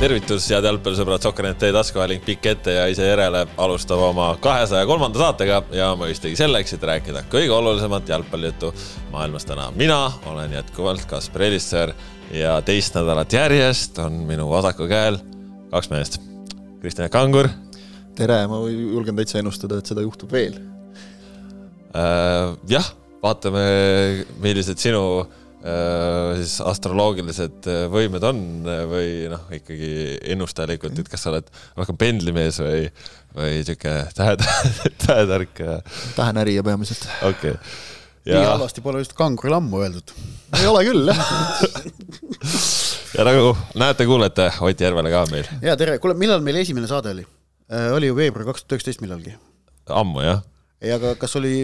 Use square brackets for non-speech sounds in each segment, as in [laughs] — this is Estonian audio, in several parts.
tervitus, head jalgpallisõbrad, Sokkernet taskuhääling pikk ette ja ise järele alustab oma kahesaja kolmanda saatega ja mõistagi selleks, et rääkida kõige olulisemat jalgpallijuttu maailmas täna. mina olen jätkuvalt Kaspar Elisser ja teist nädalat järjest on minu vasaku käel kaks meest. Kristjan Kangur. tere, ma julgen täitsa ennustada, et seda juhtub veel äh,. jah, vaatame, millised sinu Äh, siis astroloogilised äh, võimed on äh, või noh, ikkagi ennustajalikult, et kas sa oled rohkem pendlimees või, või sihuke tähe, [laughs] tähetark? tähenärija peamiselt. okei okay.. Ja... nii halvasti pole just kangurile ammu öeldud. ei ole küll, jah [laughs] ja nagu näete-kuulete, Ott Järvele ka meil. ja tere, kuule, millal meil esimene saade oli? oli ju veebruar kaks tuhat üheksateist millalgi. ammu jah ei, aga kas oli,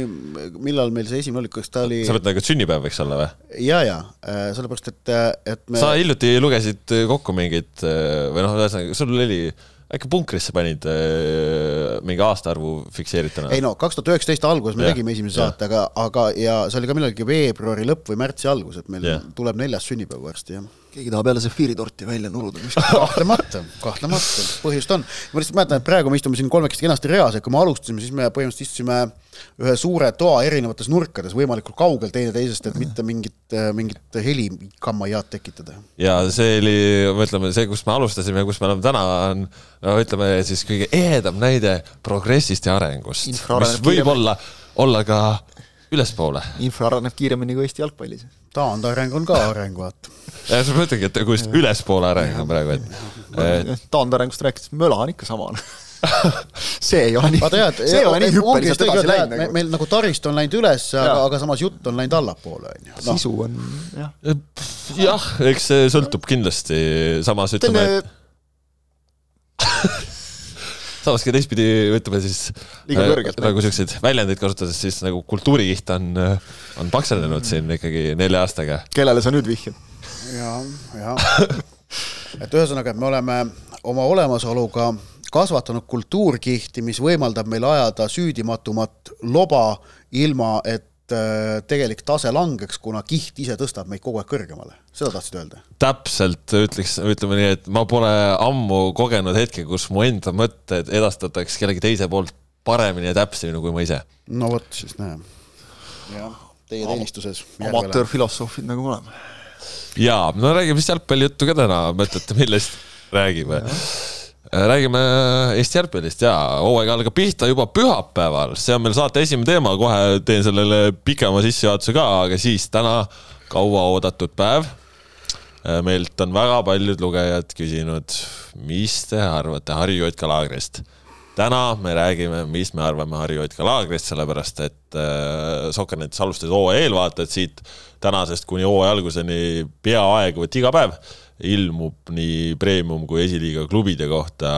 millal meil see esimene oli, kas ta oli? sa mõtled nagu sünnipäev võiks olla või? ja, ja äh, sellepärast, et, äh, et me. sa hiljuti lugesid kokku mingit äh, või noh, ühesõnaga sul oli äkki punkrisse panid mingi aastaarvu fikseerituna? ei no kaks tuhat üheksateist alguses me ja, tegime esimese ja. saate, aga, aga ja see oli ka millalgi veebruari lõpp või märtsi algus, et meil ja. tuleb neljas sünnipäev varsti, jah keegi tahab jälle sefiiritorti välja nuruda [laughs] kahtlemata, kahtlemata, põhjust on. ma lihtsalt mäletan, et praegu me istume siin kolmekesti kenasti reas ja kui me alustasime, siis me põhimõtteliselt istusime ühe suure toa erinevates nurkades, võimalikult kaugel teineteisest, et mitte mingit, mingit helikammajaad tekitada. ja see oli, ütleme, see, kus me alustasime ja kus me oleme täna, on no ütleme siis kõige ehedam näide progressist ja arengust, mis võib olla, olla ka ülespoole. infra areneb kiiremini kui Eesti jalgpallis. taandareng on ka areng, vaata. ja sa mõtledki, et kus ülespoole areng on praegu, et. taandarengust rääkides, möla on ikka sama [laughs] see ei ole nii, [laughs] see ei ole nii hüppeliselt edasi läinud nagu. meil nagu taristu on läinud üles, aga, aga samas jutt on läinud allapoole, on ju. sisu on jah. jah, eks see sõltub kindlasti, samas ütleme, et [laughs] samas ka teistpidi ütleme siis liiga äh, kõrgelt. nagu siukseid väljendeid kasutades, siis nagu kultuurikiht on, äh, on paksenenud siin ikkagi nelja aastaga. kellele sa nüüd vihjad? ja, ja et ühesõnaga, et me oleme oma olemasoluga kasvatanud kultuurkihti, mis võimaldab meil ajada süüdimatumat loba, ilma et Äh, tegelik tase langeks, kuna kiht ise tõstab meid kogu aeg kõrgemale, seda tahtsid öelda? täpselt, ütleks, ütleme nii, et ma pole ammu kogenud hetke, kus mu enda mõtted edastatakse kellegi teise poolt paremini ja täpsemini kui ma ise. no vot, siis näe. jah, teie teenistuses. amatöörfilosoofid nagu me oleme. jaa, no räägime siis jalgpallijuttu ka täna, mõtlete, millest räägime? Äh, räägime Eesti jalgpallist ja hooaeg algab pihta juba pühapäeval, see on meil saate esimene teema, kohe teen sellele pikema sissejuhatuse ka, aga siis täna kauaoodatud päev. Äh, meilt on väga paljud lugejad küsinud, mis te arvate Harju Jotka laagrist. täna me räägime, mis me arvame Harju Jotka laagrist, sellepärast et äh, Sokkernetis alustas hooaja eelvaatajad siit tänasest kuni hooaja alguseni peaaegu et iga päev ilmub nii premium kui esiliiga klubide kohta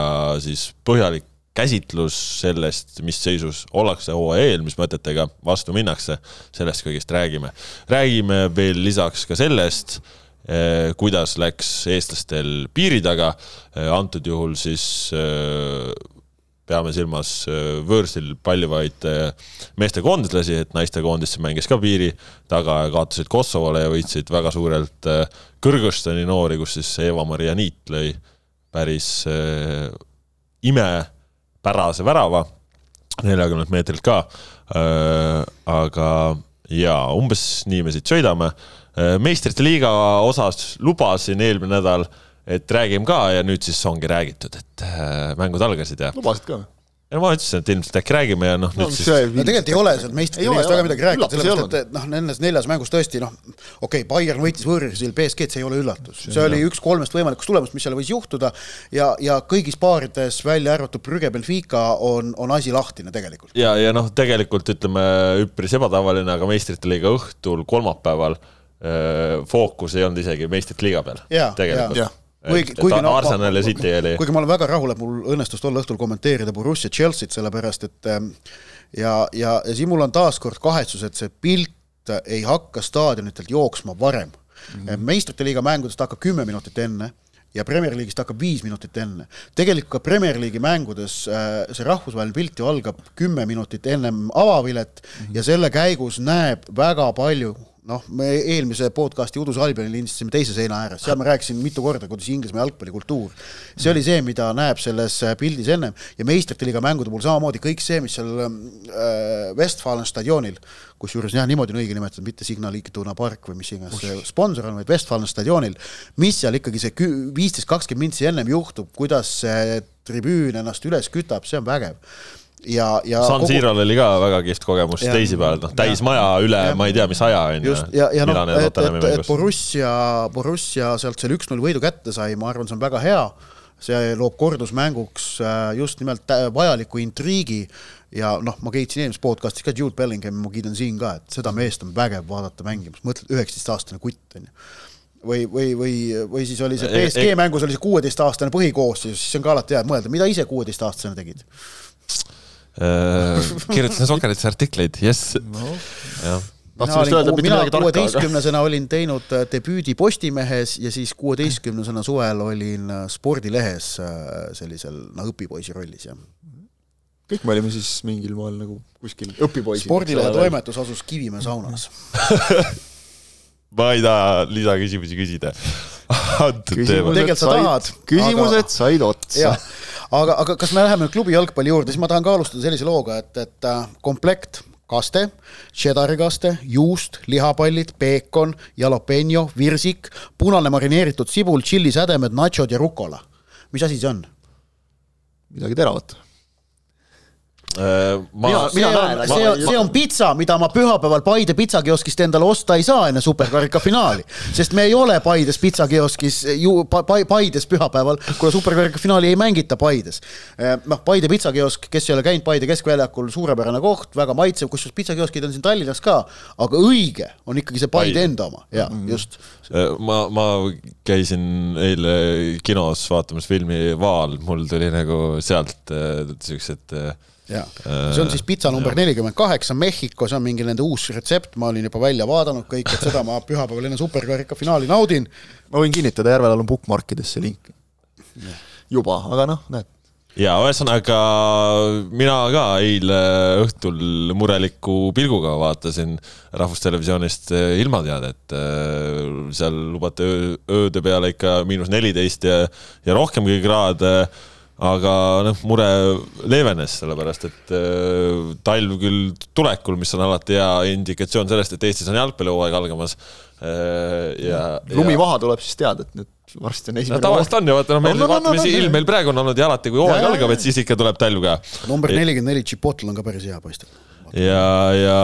siis põhjalik käsitlus sellest, mis seisus ollakse hooaja eel, mis mõtetega vastu minnakse, sellest kõigest räägime. räägime veel lisaks ka sellest, eh, kuidas läks eestlastel piiri taga, eh, antud juhul siis eh, peame silmas äh, võõrsil paljuvaid äh, meestekoondislasi, et naistekoondis mängis ka piiri taga ja kaotasid Kosovole ja võitsid väga suurelt äh, Kõrgõzstani noori, kus siis Eva-Maria Niit lõi päris imepärase värava, neljakümnelt meetrilt ka. aga jaa, umbes nii me siit sõidame. meistrite liiga osas lubasin eelmine nädal et räägime ka ja nüüd siis ongi räägitud, et äh, mängud algasid ja. lubasid ka või? ja ma ütlesin, et ilmselt äkki räägime ja noh no,, nüüd siis. no tegelikult ei ole seal meistrite liigast väga midagi rääkida, sellepärast et noh, nendes neljas mängus tõesti noh, okei okay,, Bayern võitis võõrsil BSG-d, see ei ole üllatus, see oli üks kolmest võimalikust tulemust, mis seal võis juhtuda. ja, ja kõigis paarides, välja arvatud Brügge Benfica, on, on asi lahtine tegelikult. ja, ja noh, tegelikult ütleme üpris ebatavaline, aga meistrite liiga õhtul kolmapäeval äh, fookus ei olnud isegi meistrite liiga peal. tegelikult ja kuigi, kuigi no, Arsenal ja City oli. kuigi ma olen väga rahul, et mul õnnestus tol õhtul kommenteerida Borussia Chelsea't, sellepärast et ähm, ja, ja, ja siin mul on taaskord kahetsus, et see pilt ei hakka staadionitelt jooksma varem mm -hmm.. meistrite liiga mängudest hakkab kümme minutit enne ja Premier League'ist hakkab viis minutit enne. tegelikult ka Premier League'i mängudes äh, see rahvusvaheline pilt ju algab kümme minutit ennem avavilet mm -hmm. ja selle käigus näeb väga palju noh, me eelmise podcast'i Udus Albionil lindistasime teise seina ääres, seal ma rääkisin mitu korda, kuidas Inglismaa jalgpallikultuur. see oli see, mida näeb selles pildis ennem. Ja meistrite liiga mängude puhul samamoodi kõik see, mis seal äh, Westfalen stadionil, kusjuures jah, niimoodi on õige nimetada, mitte Signal Iduna park või mis iganes see sponsor on, vaid Westfalen stadionil, mis seal ikkagi see viisteist, kakskümmend mintsi ennem juhtub, kuidas see tribüün ennast üles kütab, see on vägev ja, ja San kogu... Siro'l oli ka väga kihvt kogemus teisipäeval, noh täismaja üle, ma ei tea, mis aja on ju. ja, ja noh, et, et, et Borussia, Borussia sealt selle üks-null võidu kätte sai, ma arvan, see on väga hea. see loob kordusmänguks äh, just nimelt vajaliku intriigi. Ja noh, ma kiitsin eelmises podcast'is ka Jude Bellinghami, ma kiidan siin ka, et seda meest on vägev vaadata mängimas, mõtled üheksateistaastane kutt on ju või, või, või, või siis oli see BSG mängus oli see kuueteistaastane põhikoosseis, siis on ka alati hea mõelda, mida ise kuueteistaastasena tegid kirjutasin Sokkeritesse artikleid, jess. No.. mina olin, mina kuueteistkümnesena olin teinud äh, debüüdi Postimehes ja siis kuueteistkümnesena suvel olin äh, spordilehes sellisel noh, õpipoisi rollis, jah. kõik me olime siis mingil moel nagu kuskil õpipoisid. spordilehe toimetus asus Kivimäe saunas. [laughs] Ma ei taha lisaküsimusi küsida. Tegelikult sa tahad. küsimused aga... said otsa aga, aga kas me läheme nüüd klubi jalgpalli juurde, siis ma tahan ka alustada sellise looga, et, et äh, komplekt kaste, cheddari kaste, juust, lihapallid, peekon, jalapeno, virsik, punane marineeritud sibul, tšillisädemed, nachod ja rukola. mis asi see on? midagi teravat ma, mina, mina näen, see on, see on pitsa, mida ma pühapäeval Paide pitsakioskist endale osta ei saa enne superkarika finaali. sest me ei ole Paides pitsakioskis ju pa, pa, Paides pühapäeval, kuna superkarika finaali ei mängita Paides. Äh, noh, Paide pitsakiosk, kes ei ole käinud Paide keskväljakul, suurepärane koht, väga maitsev, kusjuures pitsakioskid on siin Tallinnas ka, aga õige on ikkagi see Paide enda oma, jaa mm, -hmm. just. Äh, ma, ma käisin eile kinos vaatamas filmi Vaal, mul tuli nagu sealt siuksed äh, see on siis pitsa number nelikümmend kaheksa, Mehhiko, see on mingi nende uus retsept, ma olin juba välja vaadanud kõik, et seda ma pühapäeval enne superkarika finaali naudin. ma võin kinnitada, Järvelal on bookmarkides see link. juba, aga noh, näed. ja ühesõnaga mina ka eile õhtul mureliku pilguga vaatasin Rahvustelevisioonist ilmateadet. seal lubati öö, ööde peale ikka miinus neliteist ja, ja rohkemgi kraade aga noh, mure leevenes, sellepärast et äh, talv küll tulekul, mis on alati hea indikatsioon sellest, et Eestis on jalgpallihooaeg algamas äh,. ja lumi ja... tuleb, siis tead, et nüüd varsti on esimene no, tavaliselt on ju, vaata noh, meil no, no, vaata, mis no, no, ilm meil praegu on olnud ja alati, kui hooaeg algab, et siis ikka tuleb talv ka. number nelikümmend neli, Chipotl on ka päris hea, paistab ja, ja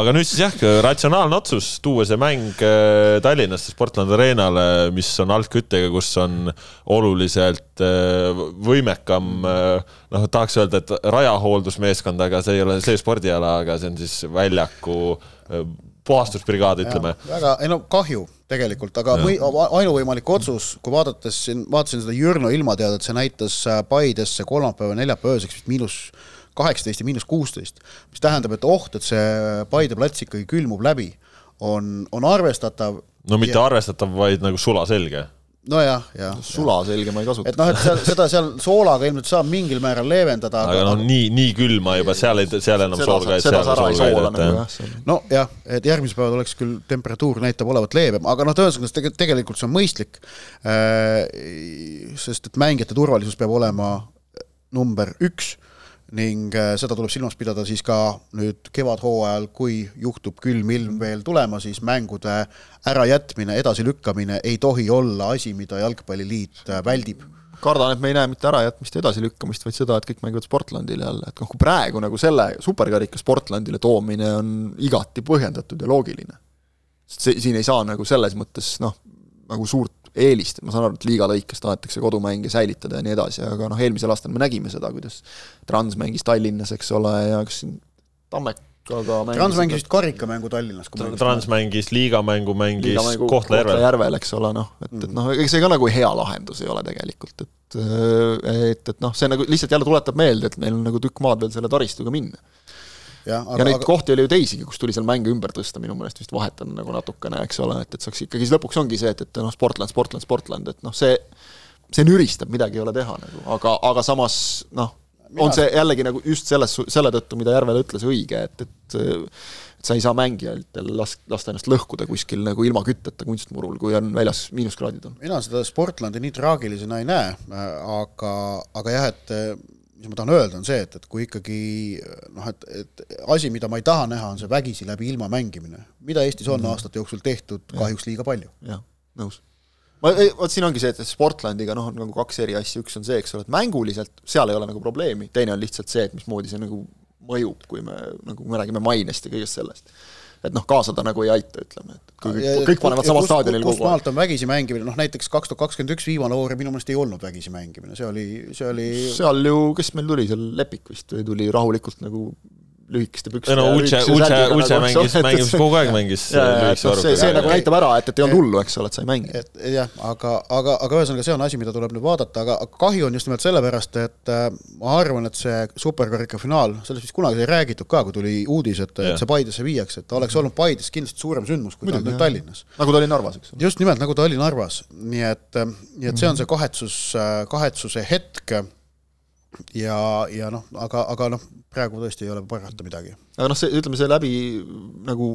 aga nüüd siis jah, ratsionaalne otsus tuua see mäng äh, Tallinnasse Sportland Arenale, mis on altküttega, kus on oluliselt äh, võimekam, äh, noh, tahaks öelda, et rajahooldusmeeskond, aga see ei ole see spordiala, aga see on siis väljaku puhastusbrigaad, ütleme. väga, ei no kahju tegelikult, aga või, ainuvõimalik otsus, kui vaadates siin, vaatasin seda Jürno ilmateadet, see näitas Paidesse kolmapäeva, neljapäeva ööseks miinus kaheksateist ja miinus kuusteist, mis tähendab, et oht, et see Paide plats ikkagi külmub läbi, on, on arvestatav. no mitte ja... arvestatav, vaid nagu sulaselge nojah, jah. sulaselge ma ei kasuta. et noh, et seal, seda seal soolaga ilmselt saab mingil määral leevendada. aga, aga noh, nii, nii külma juba seal ei, seal enam sool ka, et seal sool ka ei täita. nojah, et järgmisel päeval oleks küll temperatuur näitab olevat leebem, aga noh, tõenäoliselt tegelikult see on mõistlik. Äh, sest et mängijate turvalisus peab olema number üks ning äh, seda tuleb silmas pidada siis ka nüüd kevadhooajal, kui juhtub külm ilm veel tulema, siis mängude ärajätmine, edasilükkamine ei tohi olla asi, mida Jalgpalliliit äh, väldib. Kardan, et me ei näe mitte ärajätmist ja edasilükkamist, vaid seda, et kõik mängivad Sportlandile jälle, et noh, kui praegu nagu selle superkarika Sportlandile toomine on igati põhjendatud ja loogiline, sest see, siin ei saa nagu selles mõttes noh, nagu suurt eelist, ma saan aru, et liiga lõikes tahetakse kodumänge säilitada ja nii edasi, aga noh, eelmisel aastal me nägime seda, kuidas Trans mängis Tallinnas, eks ole, ja kas siin Tammekaga mängis Trans mängis vist karikamängu Tallinnas. Trans mängis liigamängu, mängis Kohtla-Järvel. Kohtla-Järvel, eks ole, noh, et, et noh, ega see ka nagu hea lahendus ei ole tegelikult, et et, et noh, see nagu lihtsalt jälle tuletab meelde, et meil on nagu tükk maad veel selle taristuga minna ja, aga, ja neid aga... kohti oli ju teisigi, kus tuli seal mänge ümber tõsta, minu meelest vist vahetada nagu natukene, eks ole, et, et saaks ikkagi, siis lõpuks ongi see, et, et noh, Sportland, Sportland, Sportland, et noh, see see nüristab, midagi ei ole teha nagu, aga, aga samas noh, on see jällegi nagu just selles, selle tõttu, mida Järvel ütles, õige, et, et et sa ei saa mängijatel las-, lasta ennast lõhkuda kuskil nagu ilma kütteta kunstmurul, kui on väljas miinuskraadid on. mina seda Sportlandi nii traagilisena ei näe, aga, aga jah, et mis ma tahan öelda, on see, et, et kui ikkagi noh, et, et asi, mida ma ei taha näha, on see vägisi läbi ilma mängimine, mida Eestis on mm -hmm. aastate jooksul tehtud kahjuks liiga palju. jah, nõus ma, vot siin ongi see, et Sportlandiga noh, on nagu kaks eri asja, üks on see, eks ole, et mänguliselt seal ei ole nagu probleemi, teine on lihtsalt see, et mismoodi see nagu mõjub, kui me nagu, me räägime mainest ja kõigest sellest. Et noh, kaasa ta nagu ei aita, ütleme, et kõik, kõik panevad samal staadionil kogu aeg. kust maalt on vägisi mängimine, noh näiteks kaks tuhat kakskümmend üks viimane voor minu meelest ei olnud vägisi mängimine, see oli, see oli seal ju, kes meil tuli seal, Lepik vist, tuli rahulikult nagu lühikeste pükste. no Uche, Uche, Uche mängis, mängis kogu aeg mängis lühikese varruga. see, see nagu näitab ära, et, et ei olnud hullu, eks ole, et sa ei mängi. et jah, aga, aga, aga ühesõnaga, see on asi, mida tuleb nüüd vaadata, aga kahju on just nimelt sellepärast, et äh, ma arvan, et see superkarika finaal, sellest vist kunagi sai räägitud ka, kui tuli uudis, et, et see Paidesse viiakse, et ta oleks olnud Paides kindlasti suurem sündmus, kui ta on nüüd Tallinnas. nagu ta oli Narvas, eks ole. just nimelt, nagu ta oli Narvas, nii et, nii et see on see kahetsus, kahetsuse hetk ja, ja noh, aga, aga noh, praegu tõesti ei ole parata midagi. aga noh, see, ütleme see läbi nagu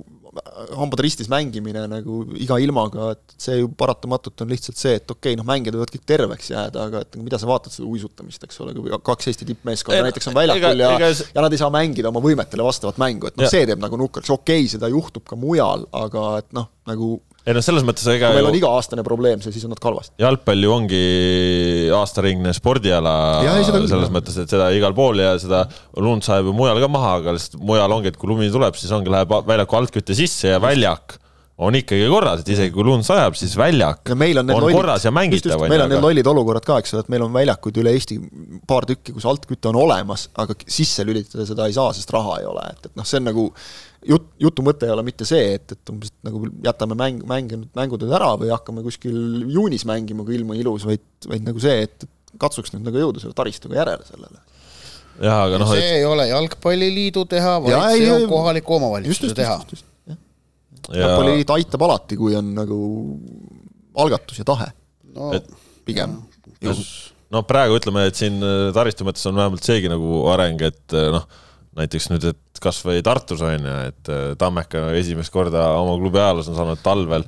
hambad ristis mängimine nagu iga ilmaga, et see ju paratamatult on lihtsalt see, et okei okay,, noh, mängijad võivad kõik terveks jääda, aga et mida sa vaatad seda uisutamist, eks ole, kui kaks Eesti tippmeeskonda näiteks on väljakul ja ega... ja nad ei saa mängida oma võimetele vastavat mängu, et noh, see teeb nagu nukraks, okei okay,, seda juhtub ka mujal, aga et noh, nagu ei noh, selles mõttes ega kui meil on iga-aastane probleem see, siis on natuke halvasti. jalgpall ju ongi aastaringne spordiala ja, ei, selles mõttes, et seda igal pool ja seda lund sajab ju mujal ka maha, aga lihtsalt mujal ongi, et kui lumi tuleb, siis ongi, läheb väljaku altküte sisse ja väljak on ikkagi korras, et isegi kui lund sajab, siis väljak ja meil on, on lollid, korras ja mängitav. meil on need lollid olukorrad ka, eks ole, et meil on väljakuid üle Eesti paar tükki, kus altküte on olemas, aga sisse lülitada seda ei saa, sest raha ei ole, et, et noh, see on nagu jut-, jutu mõte ei ole mitte see, et, et umbes nagu jätame mäng, mänge, mängud nüüd ära või hakkame kuskil juunis mängima, kui ilm on ilus, vaid, vaid nagu see, et katsuks nüüd nagu jõuda selle taristuga järele sellele. jah, aga noh, see et... ei ole Jalgpalliliidu teha, vaid ja, see on kohaliku omavalitsuse teha. Ja... jalgpalliliit aitab alati, kui on nagu algatus ja tahe no,. et pigem. no praegu ütleme, et siin taristu mõttes on vähemalt seegi nagu areng, et noh näiteks nüüd, et kasvõi Tartus on ju, et äh, Tammeka esimest korda oma klubi ajaloos on saanud talvel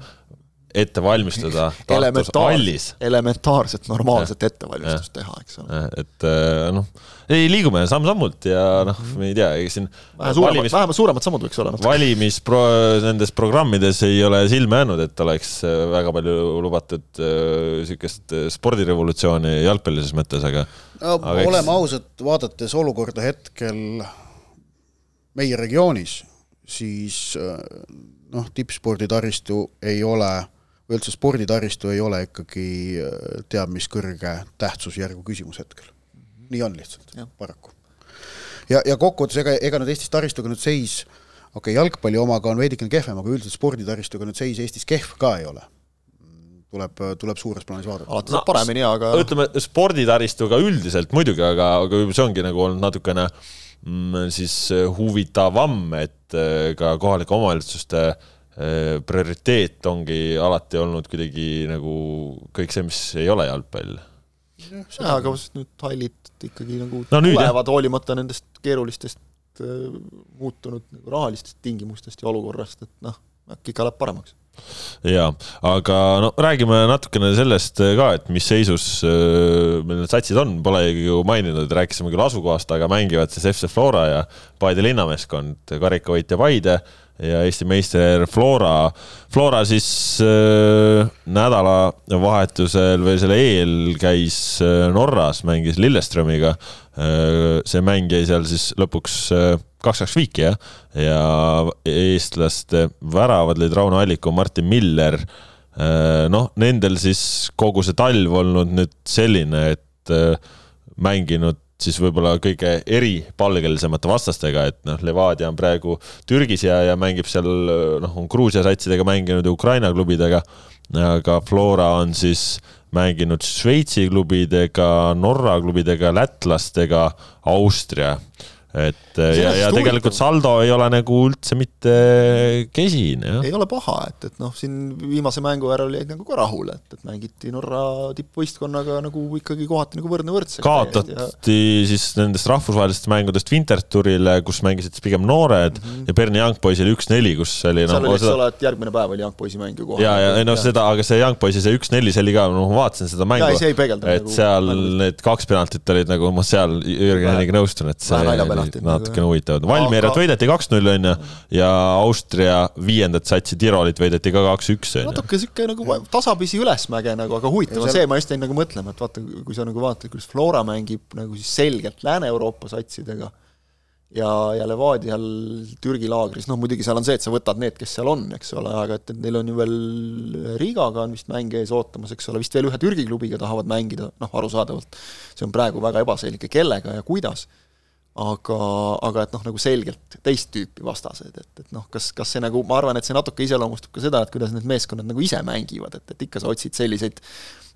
ette valmistada [laughs] Tartus hallis. elementaarset normaalset ettevalmistust teha, eks ole. et äh, noh, ei liigume samm-sammult ja noh, me ei tea, ega siin vähe suuremad valimis..., vähemalt suuremad sammud võiks olla. valimispro-, nendes programmides ei ole silme jäänud, et oleks äh, väga palju lubatud niisugust spordirevolutsiooni jalgpallilises mõttes, aga no, oleme eks... ausad, vaadates olukorda hetkel meie regioonis, siis äh, noh, tippsporditaristu ei ole, või üldse sporditaristu ei ole ikkagi äh, teab mis kõrge tähtsusjärgu küsimus hetkel. nii on lihtsalt, paraku. ja, ja kokkuvõttes ega, ega nüüd Eestis taristuga nüüd seis, okei okay,, jalgpalli omaga on veidikene kehvem, aga üldiselt sporditaristuga nüüd seis Eestis kehv ka ei ole tuleb, tuleb suures plaanis vaadata. alati saab no, paremini, aga ütleme, sporditaristuga üldiselt muidugi, aga, aga see ongi nagu olnud natukene äh, siis äh, huvitavam, et äh, ka kohalike omavalitsuste äh, prioriteet ongi alati olnud kuidagi nagu kõik see, mis ei ole jalgpall. jah, aga nüüd hallid ikkagi nagu no, tulevad hoolimata nendest keerulistest muutunud nagu rahalistest tingimustest ja olukorrast, et noh, äkki ikka läheb paremaks jaa, aga no räägime natukene sellest ka, et mis seisus äh, meil need satsid on, polegi ju maininud, rääkisime küll asukohast, aga mängivad siis FC Flora ja Paide linnameeskond, karikavõitja Paide ja Eesti meister Flora. Flora siis äh, nädalavahetusel või selle eel käis äh, Norras, mängis Lilleströmiga äh,. See mäng jäi seal siis lõpuks äh, kaks-kaks viiki jah, ja eestlaste väravad lõid Rauno Alliku, Martin Miller. Äh, noh, nendel siis kogu see talv olnud nüüd selline, et äh, mänginud siis võib-olla kõige eripalgelisemate vastastega, et noh, Levadia on praegu Türgis ja, ja mängib seal, noh, on Gruusia satsidega mänginud ja Ukraina klubidega, aga Flora on siis mänginud Šveitsi klubidega, Norra klubidega, lätlastega, Austria et ja, ja tegelikult saldo ei ole nagu üldse mitte kesine, ei ole paha, et, et noh, siin viimase mängu järel jäid nagu ka rahule, et, et mängiti Norra tippvõistkonnaga nagu ikkagi kohati nagu võrdne võrdsega. kaotati ja... siis nendest rahvusvahelistest mängudest Wintertourile, kus mängisid siis pigem noored mm -hmm. ja Berni Young Boys oli üks-neli, kus oli seal noh, oli, eks ole, et järgmine päev oli Young Boysi mäng ju kohe. ja, ja ei noh, seda, aga see Young Boysi see üks-neli, see oli ka, noh, ma vaatasin seda mängu, et nagu, seal nagu... need kaks penaltit olid nagu, ma seal Jürgen Henniga nõustun, et see natukene huvitav. Valmierat aga... võideti kaks-null, on ju, ja Austria viiendat satsi Tirolit võideti ka kaks-üks, on ju. natuke sihuke nagu tasapisi ülesmäge nagu, aga huvitav on see, ma just jäin nagu mõtlema, et vaata, kui sa nagu vaatad, kuidas Flora mängib nagu siis selgelt Lääne-Euroopa satsidega ja, ja Levadial Türgi laagris, noh muidugi seal on see, et sa võtad need, kes seal on, eks ole, aga et, et neil on ju veel Riigaga on vist mänge ees ootamas, eks ole, vist veel ühe Türgi klubiga tahavad mängida, noh arusaadavalt see on praegu väga ebaselge, kellega ja kuidas aga, aga et noh, nagu selgelt teist tüüpi vastased, et, et noh, kas, kas see nagu, ma arvan, et see natuke iseloomustab ka seda, et kuidas need meeskonnad nagu ise mängivad, et, et ikka sa otsid selliseid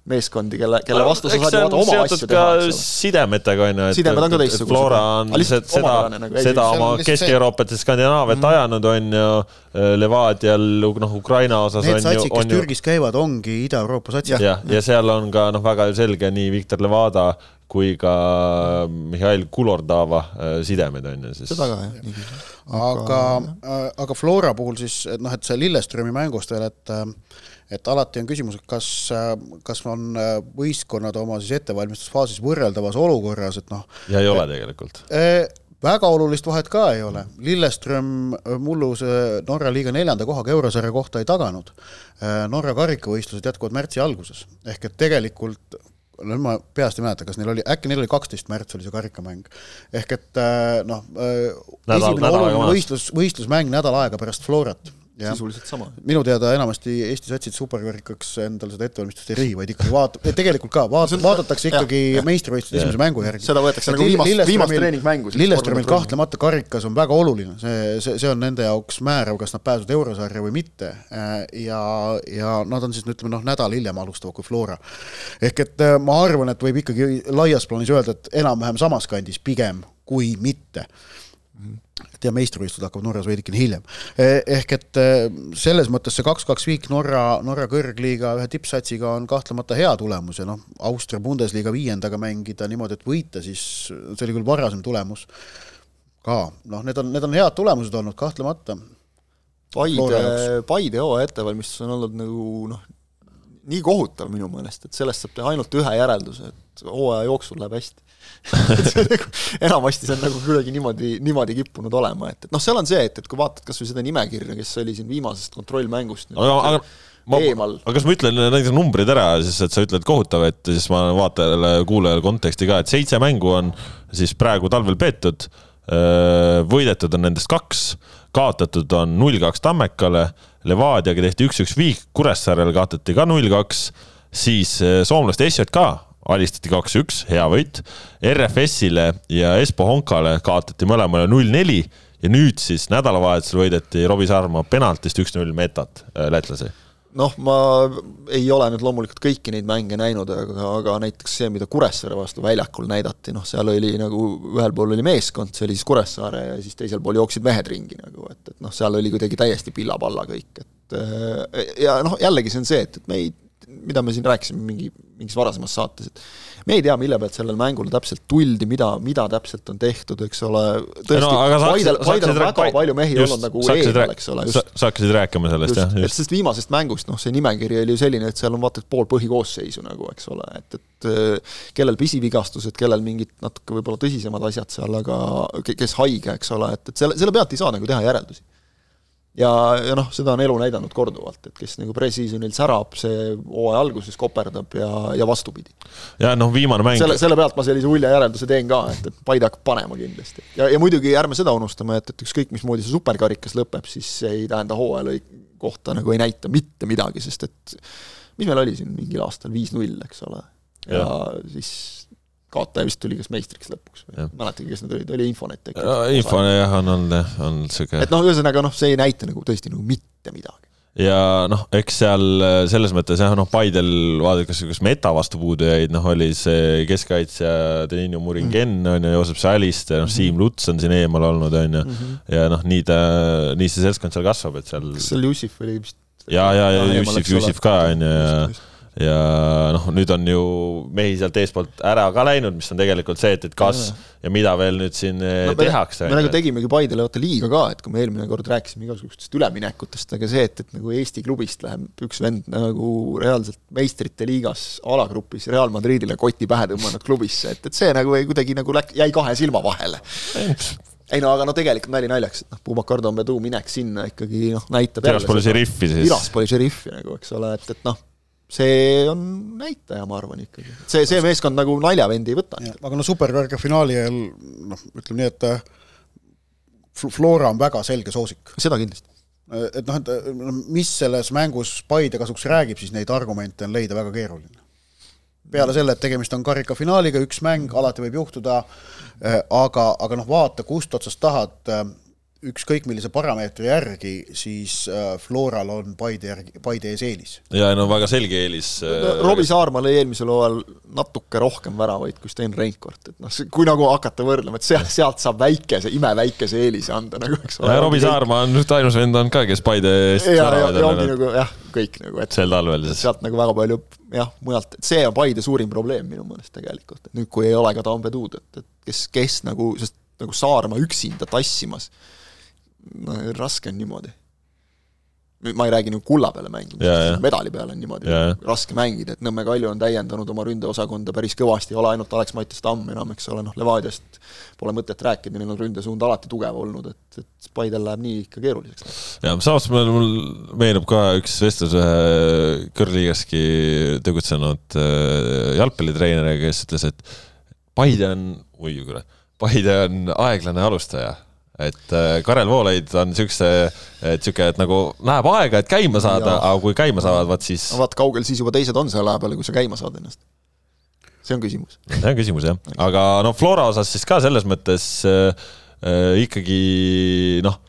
meeskondi, kelle, kelle vastu sa saad ju vaata oma asju teha, eks ole. sidemetega on ju, et on ka teistsugused. Flora on seda, nagu, seda oma Kesk-Euroopat ja Skandinaaviat mm. ajanud, on ju, Levadial, noh, Ukraina osas Need on satsid, ju kes Türgis käivad, ongi Ida-Euroopa satsid. jah, ja, ja seal on ka noh, väga selge nii Viktor Levada kui ka Mihhail Kulordava sidemed on ju siis. seda ka jah. aga, aga Flora puhul siis, et noh, et see Lilleströmi mängust veel, et et alati on küsimus, et kas, kas on võistkonnad oma siis ettevalmistusfaasis võrreldavas olukorras, et noh. ja ei ole tegelikult väga olulist vahet ka ei ole, Lilleström mullu see Norra liiga neljanda kohaga eurosarja kohta ei taganud. Norra karikavõistlused jätkuvad märtsi alguses, ehk et tegelikult no ma peast ei mäleta, kas neil oli, äkki neil oli kaksteist märts oli see karikamäng. ehk et noh, esimene oluline võistlus, võistlusmäng nädal aega pärast Florat sisuliselt sama. minu teada enamasti Eesti satsid superkarikaks endale seda ettevalmistust ei rihi, vaid ikkagi vaat-, tegelikult ka, vaat-, vaadatakse ikkagi meistrivõistluste esimese mängu järgi. seda võetakse nagu viimast, viimast treeningmängu. Lilleströmil kahtlemata karikas on väga oluline, see, see, see on nende jaoks määrav, kas nad pääsevad eurosarja või mitte. ja, ja nad on siis ütleme noh, nädal hiljem alustavad kui Flora. ehk et äh, ma arvan, et võib ikkagi laias plaanis öelda, et enam-vähem samas kandis pigem kui mitte et ja meistrivõistlused hakkavad Norras veidikene hiljem. Eh, ehk et eh, selles mõttes see kaks-kaks viik Norra, Norra kõrgliiga ühe tippsatsiga on kahtlemata hea tulemus ja noh, Austria Bundesliga viiendaga mängida niimoodi, et võita, siis see oli küll varasem tulemus ka, noh, need on, need on head tulemused olnud kahtlemata. Paide, Paide hooaja ettevalmistus on olnud nagu noh, nii kohutav minu meelest, et sellest saab teha ainult ühe järelduse, et hooaja jooksul läheb hästi [laughs] [laughs] enamasti see on nagu kuidagi niimoodi, niimoodi kippunud olema, et, et noh, seal on see, et, et kui vaatad kas või seda nimekirja, kes oli siin viimasest kontrollmängust aga, aga ma, aga kas ma ütlen näiteks numbrid ära, siis et sa ütled kohutav, et siis ma vaatajale, kuulajale konteksti ka, et seitse mängu on siis praegu talvel peetud, võidetud on nendest kaks, kaotatud on null-kaks Tammekale, Levadiaga tehti üks-üks viik, Kuressaarele kaotati ka null-kaks, siis soomlaste SJK alistati kaks-üks, hea võit. RFS-ile ja Espo Honkale kaotati mõlemale null-neli ja nüüd siis nädalavahetusel võideti Robbie Sarma penaltist üks-null metat äh, lätlasi noh, ma ei ole nüüd loomulikult kõiki neid mänge näinud, aga, aga näiteks see, mida Kuressaare vastu väljakul näidati, noh, seal oli nagu ühel pool oli meeskond, see oli siis Kuressaare ja siis teisel pool jooksid mehed ringi nagu, et, et noh, seal oli kuidagi täiesti pilla-palla kõik, et äh, ja noh, jällegi see on see, et, et me ei mida me siin rääkisime mingi, mingis varasemas saates, et me ei tea, mille pealt sellele mängule täpselt tuldi, mida, mida täpselt on tehtud, eks ole, tõesti no,, Paidel, Paidel on väga paid... palju mehi just, olnud nagu eemal, eks ole, just. sa hakkasid rääkima sellest, jah, just. sest viimasest mängust, noh, see nimekiri oli ju selline, et seal on vaata et pool põhikoosseisu nagu, eks ole, et, et äh, kellel pisivigastused, kellel mingid natuke võib-olla tõsisemad asjad seal, aga kes haige, eks ole, et, et selle, selle pealt ei saa nagu teha järeldusi ja, ja noh, seda on elu näidanud korduvalt, et kes nagu pre-seasonil särab, see hooaja alguses koperdab ja, ja vastupidi. ja noh, viimane mäng selle, selle pealt ma sellise ulja järelduse teen ka, et, et Paide hakkab panema kindlasti. ja, ja muidugi ärme seda unustame, et, et ükskõik, mismoodi see superkarikas lõpeb, siis see ei tähenda hooaja kohta nagu ei näita mitte midagi, sest et mis meil oli siin mingil aastal, viis-null, eks ole. ja siis kaotaja vist tuli kas meistriks lõpuks mäletagi, kes need olid, oli Infonet äkki? Infone jah, on olnud jah, on sihuke. et noh, ühesõnaga noh, see ei näita nagu tõesti nagu mitte midagi. ja noh, eks seal äh, selles mõttes jah, noh, Paidel vaadates, kas meta vastu puudu jäid, noh, oli see keskkaitsja Denino Muringen mm. on ju, Joosep Saliste, noh, Siim Luts on siin eemal olnud, on ju. ja noh, nii ta, nii see seltskond seal kasvab, et seal. kas seal Jussif oli vist? ja, ja, ja Jussif, Jussif ka on ju, ja ja noh, nüüd on ju mehi sealt eespoolt ära ka läinud, mis on tegelikult see, et, et kas ja, mida veel nüüd siin eh, no, tehakse. me nagu tegimegi Paidele vaata liiga ka, et kui me eelmine kord rääkisime igasugustest üleminekutest, aga see, et, et nagu Eesti klubist läheb üks vend nagu reaalselt meistrite liigas alagrupis Real Madridile koti pähe tõmmanud klubisse, et, et see nagu kuidagi nagu läk-, jäi kahe silma vahele ei no aga no tegelikult nali naljaks, et noh, Pubacar Dombedu minek sinna ikkagi noh, näitab Tiraspoli šeriffi siis. Tiraspoli šeriffi nagu, eks ole, et, et noh, see on näitaja, ma arvan ikkagi. see, see meeskond nagu naljavendi ei võta. aga no superkarika finaali ajal noh, ütleme nii, et äh, Flora on väga selge soosik. seda kindlasti. Äh, et noh, et äh, mis selles mängus Paide kasuks räägib, siis neid argumente on leida väga keeruline. peale selle, et tegemist on karikafinaaliga, üks mäng, alati võib juhtuda, aga, aga noh, vaata, kust otsast tahad ükskõik millise parameetri järgi, siis äh, Floral on Paide järgi, Paide ees eelis. ja no väga selge eelis no,. Äh, Robbie Saarma lõi eelmisel hooajal natuke rohkem väravaid kui Sten Reinkord, et noh, kui nagu hakata võrdlema, et sealt, sealt saab väikese, imeväikese eelise anda nagu, eks ole. Robbie Saarma on nüüd ainus vend olnud ka, kes Paide eest ja, ja, ja ongi nagu jah, kõik nagu, et sel talvel siis. sealt nagu väga palju jah, mujalt, et see on Paide suurim probleem minu meelest tegelikult, et nüüd, kui ei ole ka Tambeduud, et, et kes, kes nagu, sest nagu Saarma üksinda tassimas no raske on niimoodi. ma ei räägi nagu kulla peale mängimisest, medali peale on niimoodi raske mängida, et Nõmme Kalju on täiendanud oma ründeosakonda päris kõvasti, ei ole ainult Alex-Mattias Tamm enam, eks ole, noh, Levadiast pole mõtet rääkida, neil on ründesuund alati tugev olnud, et, et Paidel läheb nii ikka keeruliseks. ja samas mul, mul meenub ka üks vestlus ühe kõrgliigaski tegutsenud äh, jalgpallitreeneriga, kes ütles, et Paide on, oi kurat, Paide on aeglane alustaja et äh, Karel Voolaid on siukse, et sihuke, et nagu läheb aega, et käima saada, aga kui käima saavad, vaat siis. vaat kaugel siis juba teised on selle aja peale, kui sa käima saad ennast. see on küsimus. see on küsimus jah, aga noh, Flora osas siis ka selles mõttes äh, äh, ikkagi noh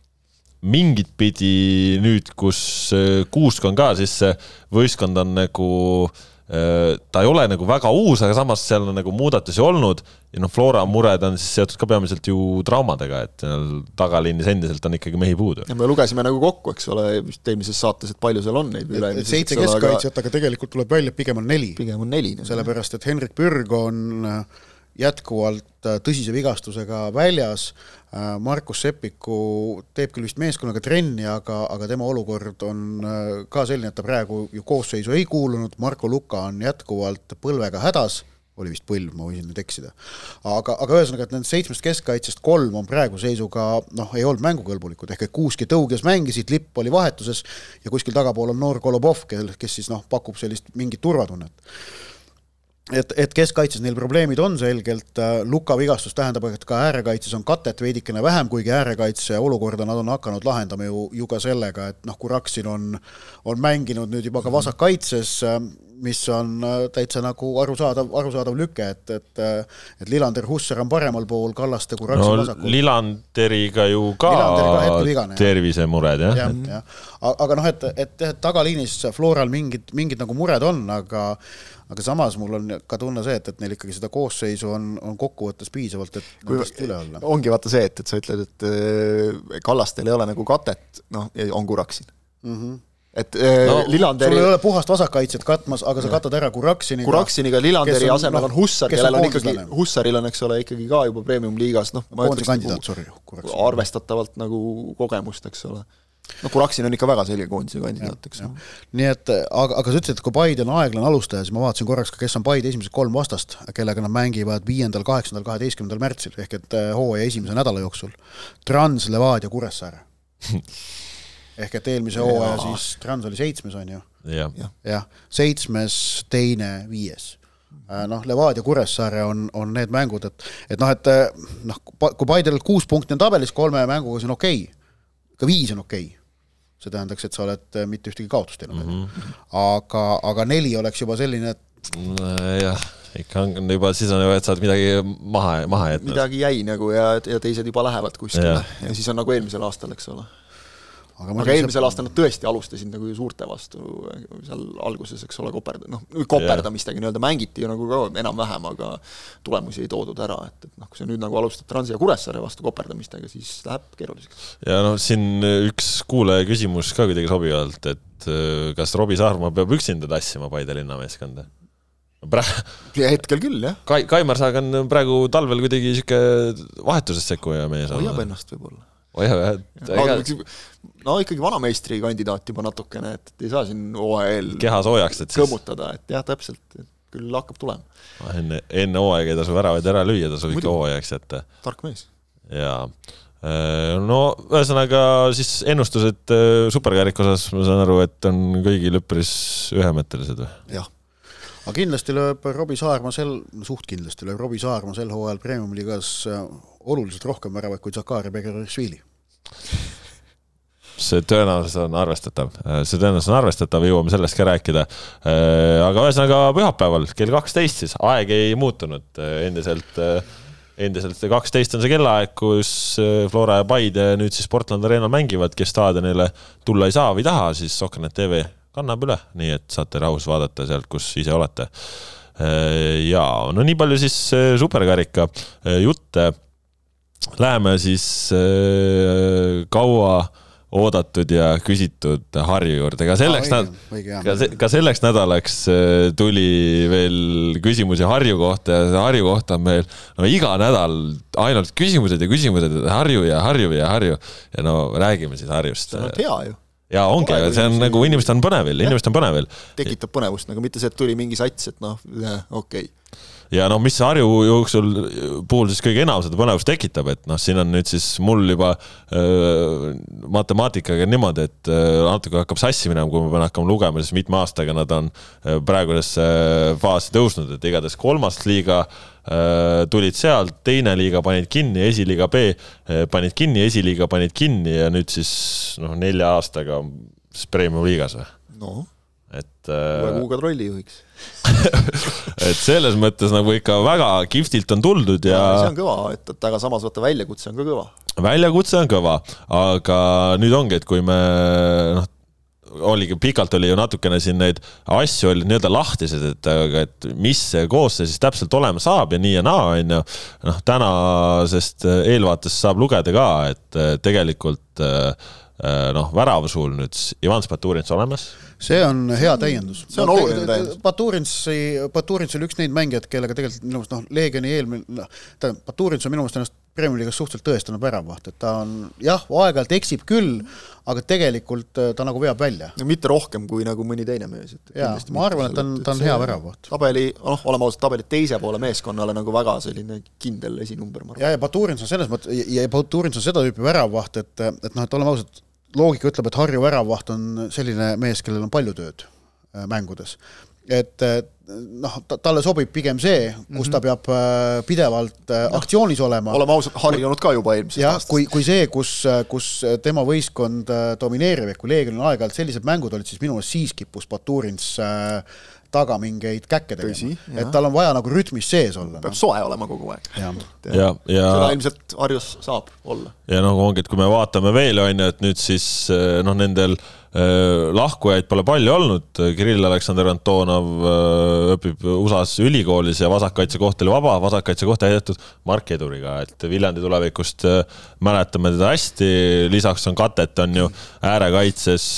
mingit pidi nüüd, kus äh, Kuusk on ka, siis see võistkond on nagu Äh, ta ei ole nagu väga uus, aga samas seal on nagu muudatusi olnud ja noh, Flora mured on siis seotud ka peamiselt ju traumadega, et tagaliinis endiselt on ikkagi mehi puudu. ja me lugesime nagu kokku, eks ole, vist eelmises saates, et palju seal on neid üle-eelmises. seitse keskkaitsjat, aga tegelikult tuleb välja, et pigem on neli. pigem on neli. sellepärast, et Henrik Pürg on äh, jätkuvalt äh, tõsise vigastusega väljas, äh, Markus Seppiku teeb küll vist meeskonnaga trenni, aga, aga tema olukord on äh, ka selline, et ta praegu ju koosseisu ei kuulunud, Marko Luka on jätkuvalt põlvega hädas, oli vist põlv, ma võisin nüüd eksida. aga, aga ühesõnaga, et nendest seitsmest keskkaitsest kolm on praegu seisuga noh, ei olnud mängukõlbulikud, ehk et Kuusk ja Tõuges mängisid, Lipp oli vahetuses ja kuskil tagapool on noor Kolobov, kel, kes siis noh, pakub sellist mingit turvatunnet et, et keskkaitses neil probleemid on selgelt, Luka vigastus tähendab, et ka äärekaitses on katet veidikene vähem, kuigi äärekaitse olukorda nad on hakanud lahendama ju, ju ka sellega, et noh, Kuraksin on, on mänginud nüüd juba ka vasakkaitses, mis on äh, täitsa nagu arusaadav, arusaadav lüke, et, et et Lillander, Hussar on paremal pool, Kallaste, Kuraksin no, vasakul. Lillanderiga ju ka, ka tervisemured, jah. jah, jah. aga noh, et, et, et tagaliinis Floral mingid, mingid nagu mured on, aga aga samas mul on ka tunne see, et, et neil ikkagi seda koosseisu on, on kokkuvõttes piisavalt, et nendest üle olla. ongi vaata see, et, et sa ütled, et äh, Kallastel ei ole nagu katet, noh, on Kuraksin mm. -hmm et äh, no, Lillanderi sul ei ole puhast vasakkaitset katmas, aga sa katad ära Kuraksiniga. Kuraksiniga Lillanderi on, asemel no, on Hussar, kellel on ikkagi, Hussaril on, eks ole, ikkagi ka juba premium-liigas, noh, ma ütleks nagu arvestatavalt nagu kogemust, eks ole no Kuraksin on ikka väga selge koondise kandidaat, eks. nii et aga, aga sa ütlesid, et kui Paide on aeglane alustaja, siis ma vaatasin korraks ka, kes on Paide esimesed kolm vastast, kellega nad mängivad viiendal, kaheksandal, kaheteistkümnendal märtsil ehk et eh, hooaja esimese nädala jooksul. Trans, Levadia, Kuressaare [laughs] ehk et eelmise hooaja siis Trans oli seitsmes, on ju? jah ja. ja., seitsmes, teine, viies äh, noh, Levadia, Kuressaare on, on need mängud, et, et noh, et eh, noh, kui Paidel kuus punkti on tabelis kolme mänguga, see on okei okay ka viis on okei okay. see tähendaks, et sa oled äh, mitte ühtegi kaotust teinud mm, -hmm. aga, aga neli oleks juba selline, et jah, ikka on juba, siis on juba, et sa oled midagi maha, maha jätnud. midagi jäi nagu ja, ja teised juba lähevad kuskile ja. ja siis on nagu eelmisel aastal, eks ole aga, aga eelmisel aastal nad tõesti alustasid nagu ju suurte vastu seal alguses, eks ole, koperda-, noh, koperdamistega nii-öelda mängiti ju nagu ka enam-vähem, aga tulemusi ei toodud ära, et, et noh, kui sa nüüd nagu alustad Transi ja Kuressaare vastu koperdamistega, siis läheb keeruliseks. ja noh, siin üks kuulaja küsimus ka kuidagi sobivalt, et äh, kas Robbie Saarma peab üksinda tassima Paide linnameeskonda? praegu. hetkel küll, jah. Kai-, Kaimar Saag on praegu talvel kuidagi niisugune vahetuses sekkuja mees. hoiab ennast võib-olla hoiab jah, no ikkagi vanameistri kandidaat juba natukene, et ei saa siin hooaja eel keha soojaks, et siis kõmmutada, et jah, täpselt, küll hakkab tulema. enne, enne hooaega ei tasu väravaid ära lüüa, tasub ikka hooajaks jätta. tark mees. jaa. Äh, no ühesõnaga siis ennustused äh, superkarika osas, ma saan aru, et on kõigil üpris ühemõttelised või? jah aga kindlasti lööb Robbie Saarma sel, suht kindlasti lööb Robbie Saarma sel hooajal Premiumi liigas äh, oluliselt rohkem väravaid kui Zakari Begerishvili see tõenäosus on arvestatav, see tõenäosus on arvestatav, jõuame sellest ka rääkida. Äh, aga ühesõnaga pühapäeval kell kaksteist siis, aeg ei muutunud äh, endiselt, äh, endiselt kaksteist on see kellaaeg, kus Flora ja Paide nüüd siis Portland Arena'l mängivad, kes staadionile tulla ei saa või taha, siis Sokkernet tv kannab üle, nii et saate rahus vaadata sealt, kus ise olete. ja no nii palju siis superkarika jutte. Läheme siis kaua oodatud ja küsitud Harju juurde, ka selleks Aa, õige, ka, se ka selleks nädalaks äh, tuli veel küsimusi Harju kohta ja Harju kohta on meil no iga nädal ainult küsimused ja küsimused, Harju ja Harju ja Harju. Ja no räägime siis Harjust. see on hea ju. Ja ongi, see on nagu inimestel on põnevil, inimestel on põnevil. tekitab põnevust, nagu mitte see, et tuli mingi sats, et noh, okei. okay ja noh, mis Harju jooksul puhul siis kõige enam seda põnevust tekitab, et noh, siin on nüüd siis mul juba äh, matemaatikaga niimoodi, et äh, natuke hakkab sassi minema, kui ma pean hakkama lugema, siis mitme aastaga nad on praegusesse faasi tõusnud, et igatahes kolmas liiga äh, tulid sealt, teine liiga panid kinni, esiliiga B panid kinni, esiliiga panid kinni ja nüüd siis noh, nelja aastaga siis Premium liigas või? noh et uue äh, kuuga trollijuhiks [laughs] et selles mõttes nagu ikka väga kihvtilt on tuldud ja, ja. see on kõva, et, et aga samas vaata väljakutse on ka kõva. väljakutse on kõva, aga nüüd ongi, et kui me noh, oligi, pikalt oli ju natukene siin neid asju olid nii-öelda lahtised, et, et mis see koosseis siis täpselt olema saab ja nii ja naa, on ju. noh, tänasest eelvaatest saab lugeda ka, et tegelikult noh, värava suul nüüd Ivan Spaturins olemas see on hea täiendus. see on no, oluline täiendus. Baturinsi, Baturins oli üks neid mängijaid, kellega tegelikult minu meelest noh, Leegioni eelmine, noh, tähendab, Baturins on minu meelest ennast Premier League'is suhteliselt tõestanud väravaht, et ta on jah, aeg-ajalt eksib küll, aga tegelikult äh, ta nagu veab välja. no mitte rohkem kui nagu mõni teine mees, et jaa, ma arvan, et ta on, ta on hea väravaht. tabeli, noh, oleme ausad, tabeli teise poole meeskonnale nagu väga selline kindel esinumber, ma arvan. ja, ja Baturins on selles mõttes, ja Baturins on seda tüüpi väravaht, et, et noh, et oleme ausad, loogika ütleb, et Harju väravaht on selline mees, kellel on palju tööd äh, mängudes. et noh, talle sobib pigem see, kus ta mhm. peab äh, pidevalt no, äh, aktsioonis olema. oleme ausad, harjunud ka juba eelmisest aastast. kui, kui see, kus, kus tema võistkond domineerib, ehk kui Leegionil aeg-ajalt sellised mängud olid, siis minu meelest siis kippus Baturins äh, taga mingeid käkke tegema. et tal on vaja nagu rütmis sees olla. peab no. soe olema kogu aeg. ja, ja, ja seda ilmselt Harjus saab olla. ja nagu ongi, et kui me vaatame veel, on ju, et nüüd siis eh, noh, nendel Äh, lahkujaid pole palju olnud, Kirill Aleksandr Antonov äh, õpib USA-s ülikoolis ja vasakkaitse koht oli vaba, vasakkaitse koht täidetud Mark Eduriga, et Viljandi tulevikust äh, mäletame teda hästi, lisaks on katet, on ju äärekaitses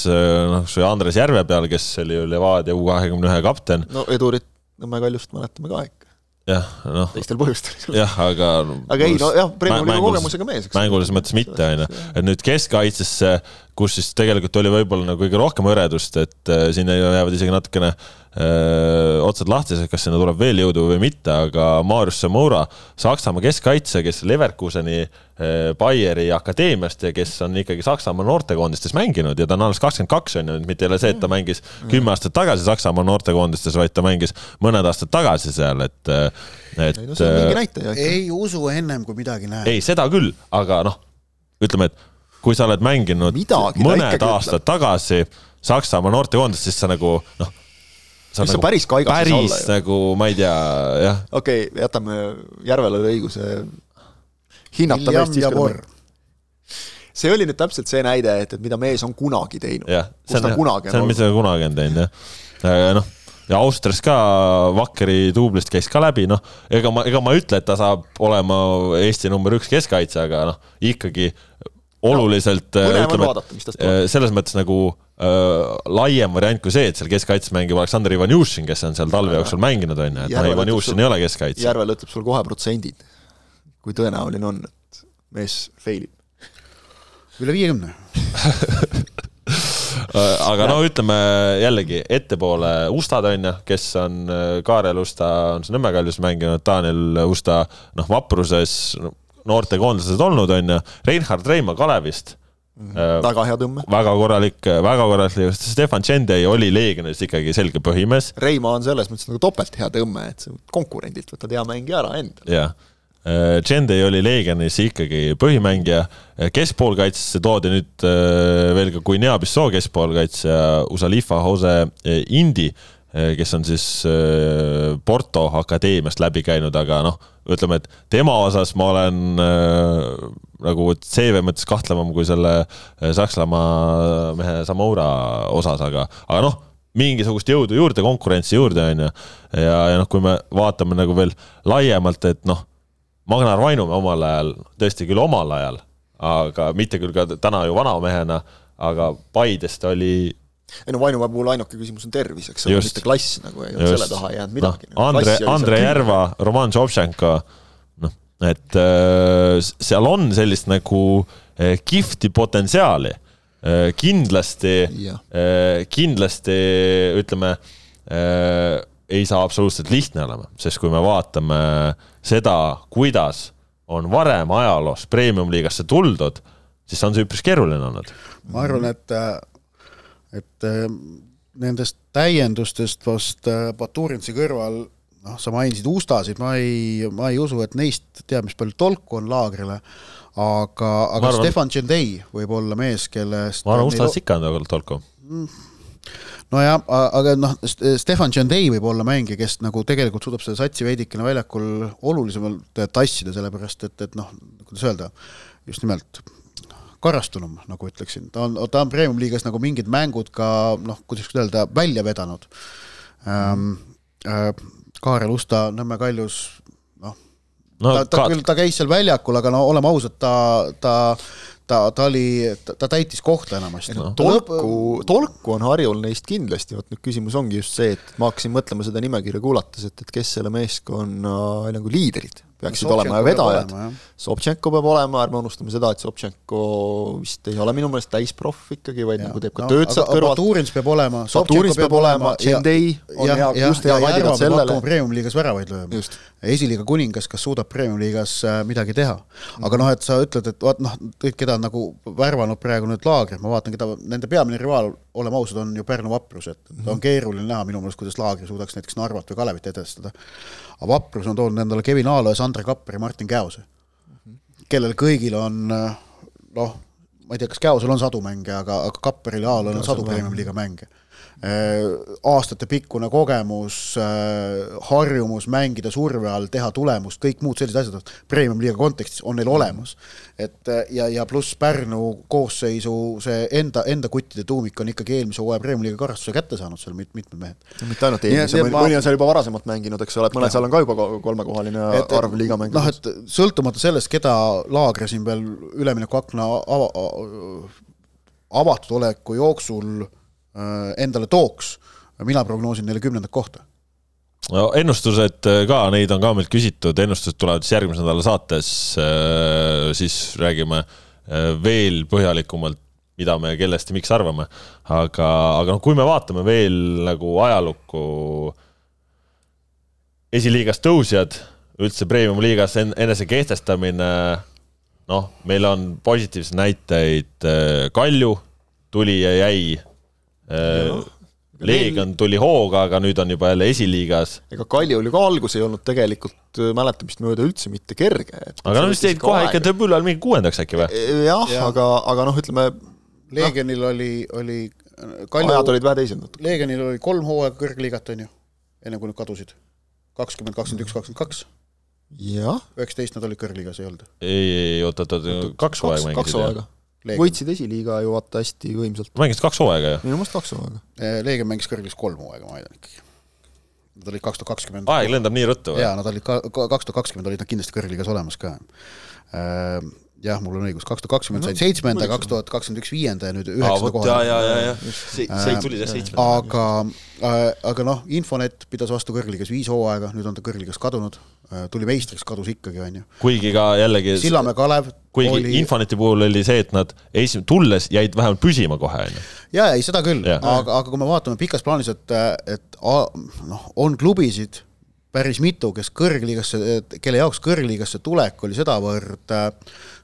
noh, see Andres Järve peal, kes oli ju Levadia U kahekümne ühe kapten. no Edurit Nõmme Kaljust mäletame ka ikka jah, noh. teistel põhjustel. jah, aga. aga ei, nojah, Premiumi liiga kogemusega mees, eks. mängulises mõttes mitte, on ju. et nüüd keskkaitsesse, kus siis tegelikult oli võib-olla nagu kõige rohkem hõredust, et äh, sinna jäävad isegi natukene öö, otsad lahtised, kas sinna tuleb veel jõudu või mitte, aga Marius Samoura, Saksamaa keskkaitse, kes Leverkuseni Bayeri akadeemiast ja kes on ikkagi Saksamaa noortekoondistes mänginud ja ta on alles kakskümmend kaks, on ju, mitte ei ole see, et ta mängis kümme aastat tagasi Saksamaa noortekoondistes, vaid ta mängis mõned aastad tagasi seal, et et ei, no see on mingi näitaja. ei usu ennem, kui midagi näeb. ei, seda küll, aga noh, ütleme, et kui sa oled mänginud Midagi mõned aastad ütleb. tagasi Saksamaa noortekoondis, siis sa nagu noh, sa nagu päris kaigas päris olla, nagu ma ei tea, jah. okei okay,, jätame Järvelale õiguse hinnata meist siis see oli nüüd täpselt see näide, et, et mida mees on kunagi teinud. jah, see on, see on, mis ta kunagi on teinud, jah. noh, ja Austrias ka Vakkeri duublist käis ka läbi, noh, ega ma, ega ma ei ütle, et ta saab olema Eesti number üks keskkaitse, aga noh, ikkagi oluliselt no, ütleme, äh, selles mõttes nagu laiem variant kui see, et seal keskkaitses mängib Aleksandr Ivanjušin, kes on seal talve jooksul mänginud, on ju, et noh, Ivanjušin ei ole keskkaitse. Järvel ütleb sul kohe protsendid, kui tõenäoline on, et mees fail ib. üle viiekümne [laughs] aga no ütleme jällegi ettepoole Ustad on ju, kes on äh, Kaarel Usta on see Nõmme Kaljus mänginud, Daniel Usta noh, vapruses noortekoondlased olnud on ju, Reinhard Reimaa Kalevist. Väga hea tõmme. väga korralik, väga korralik, Stefan Tšendei oli Leegionis ikkagi selge põhimees. Reima on selles mõttes nagu topelt hea tõmme, et konkurendilt võtad hea mängija ära endale. jah, Tšendei oli Leegionis ikkagi põhimängija, keskpoolkaitsesse toodi nüüd veel ka Guinea-Bissau keskpoolkaitsja Usalifa Jose Indi, kes on siis Porto akadeemiast läbi käinud, aga noh ütleme, et tema osas ma olen äh, nagu CV mõttes kahtlevam kui selle äh, Saksamaa mehe Samoura osas, aga, aga noh, mingisugust jõudu juurde, konkurentsi juurde, on ju. ja, ja noh, kui me vaatame nagu veel laiemalt, et noh, Magnar Vainumäe omal ajal, tõesti küll omal ajal, aga mitte küll ka täna ju vanamehena, aga Paides ta oli ei no Vainumäe puhul ainuke küsimus on tervis, eks ole, mitte klass nagu, ei olnud selle taha jäänud midagi no,. Andre, Andre Järva, Roman Šovtšenko, et äh, seal on sellist nagu äh, kihvti potentsiaali äh,. kindlasti, kindlasti ütleme ei saa absoluutselt lihtne olema, sest kui me vaatame seda, kuidas on varem ajaloos premium-liigasse tuldud, siis on see üpris keeruline olnud. ma arvan, et et nendest täiendustest vast Baturinsi kõrval noh, sa mainisid Ustasid, ma ei, ma ei usu, et neist teab, mis palju tolku on laagrile, aga, aga arvan, Stefan Tšendei võib olla mees, kellest ma arvan, Ustades ikka on tegelikult tolku. Mm. Nojah, aga noh, Stefan Tšendei võib olla mängija, kes nagu tegelikult suudab seda satsi veidikene väljakul olulisemalt tassida, sellepärast et, et noh, kuidas öelda, just nimelt karastunum, nagu ütleksin, ta on, ta on Premium-liigas nagu mingid mängud ka noh, kuidas öelda, välja vedanud. Ähm,. Äh, Kaarel Usta Nõmme Kaljus, noh no, ta, ta ka... küll, ta käis seal väljakul, aga no oleme ausad, ta, ta ta, ta oli, ta täitis kohta enamasti. No.. tolku, tolku on Harjul neist kindlasti, vot nüüd küsimus ongi just see, et ma hakkasin mõtlema seda nimekirja kuulates, et, et kes selle meeskonna nagu liidrid peaksid Sobtšenko olema ja vedajad. Sobtšenko peab olema, ärme unustame seda, et Sobtšenko vist ei ole minu meelest täisproff ikkagi, vaid ja. nagu teeb ka no, tööd sealt kõrvalt. Baturins peab olema, Sobtšenko peab olema, Tšendei on hea, just hea kandidaat sellele. Premium-liigas väravaid lööma. esiliiga kuningas, kas suudab Premium-liigas äh, midagi teha. aga noh, et sa ütled, et vaat noh, kõik, keda on nagu värvanud praegu nüüd laagrid, ma vaatan, keda nende peamine rivaal, oleme ausad, on ju Pärnu Vaprus, et on keeruline näha minu meelest, kuidas laagri suudaks näiteks Narvat või Kalevit edestada aga Vaprus on toonud endale Kevin Aalo ja Sandre Kapper ja Martin Käose, kellel kõigil on noh, ma ei tea, kas Käosel on sadu mänge, aga, aga Kapperil ja Aalol on sadu Premium-liiga mänge. Äh, aastatepikkune kogemus, äh, harjumus mängida surve all, teha tulemust, kõik muud sellised asjad, premium-liiga kontekstis on neil olemas. et äh, ja, ja pluss Pärnu koosseisu see enda, enda kuttide tuumik on ikkagi eelmise hooaja premium-liiga karastuse kätte saanud seal mit-, mitmed mehed. mitte ainult eelmise, mõni, mõni on seal juba varasemalt mänginud, eks ole, et mõned seal on ka juba kolmekohaline et, arv liiga mänginud. noh, et sõltumata sellest, keda Laagre siin veel üleminekuakna ava, avatud oleku jooksul Äh, endale tooks, mina prognoosin neile kümnendat kohta no ennustused äh, ka, neid on ka meilt küsitud, ennustused tulevad siis järgmise nädala saates. Äh, siis räägime veel põhjalikumalt, mida me kellest ja miks arvame. aga, aga noh, kui me vaatame veel nagu ajalukku, esiliigas tõusjad, üldse premium-liigas enese kehtestamine. noh, meil on positiivseid näiteid, Kalju tuli ja jäi Äh, Leegion tuli hooga, aga nüüd on juba jälle esiliigas. ega Kaljul ju ka algus ei olnud tegelikult äh, mäletamist mööda üldse mitte kerge. aga noh, vist jäid kohe ikka debüül ajal mingi kuuendaks äkki või? E, jah ja., aga, aga noh, ütleme Leegionil no, oli, oli Kalju, ajad olid vähe teised natuke. Leegionil oli kolm hooaega kõrgliigat, on ju, enne kui nad kadusid. kakskümmend, kakskümmend üks, kakskümmend kaks. jah. üheksateist nad olid kõrgliigas, ei olnud? ei, ei, oot, oot, oot, kaks hooaega mängisid. kaks hooaega võitsid esiliiga ju vaata hästi võimsalt. mängisid kaks hooaega ju. minu meelest kaks hooaega. Leegion mängis kõrgligas kolm hooaega, ma väidan ikkagi. Nad olid kaks tuhat kakskümmend. aeg lendab nii ruttu või? jaa, nad olid ka, kaks tuhat kakskümmend olid nad kindlasti kõrgligas olemas ka. jah, mul on õigus, kaks tuhat kakskümmend said seitsmenda, kaks tuhat kakskümmend üks viienda ja nüüd üheksanda vot ja, ja, ja, koha. ja. see, see tuli see seitsmenda. aga, aga noh, Infonet pidas vastu kõrgligas viis hooaega, nüüd on ta kõrgligas kadunud, tuli meistriks, kadus ikkagi, on ju. kuigi ka jällegi, Sillamäe Kalev kuigi oli Infoneti puhul oli see, et nad esim-, tulles jäid vähemalt püsima kohe, onju. jaa, ei seda küll, Jah. aga, aga kui me vaatame pikas plaanis, et, et noh, on klubisid päris mitu, kes kõrgliigasse, kelle jaoks kõrgliigasse tulek oli sedavõrd äh,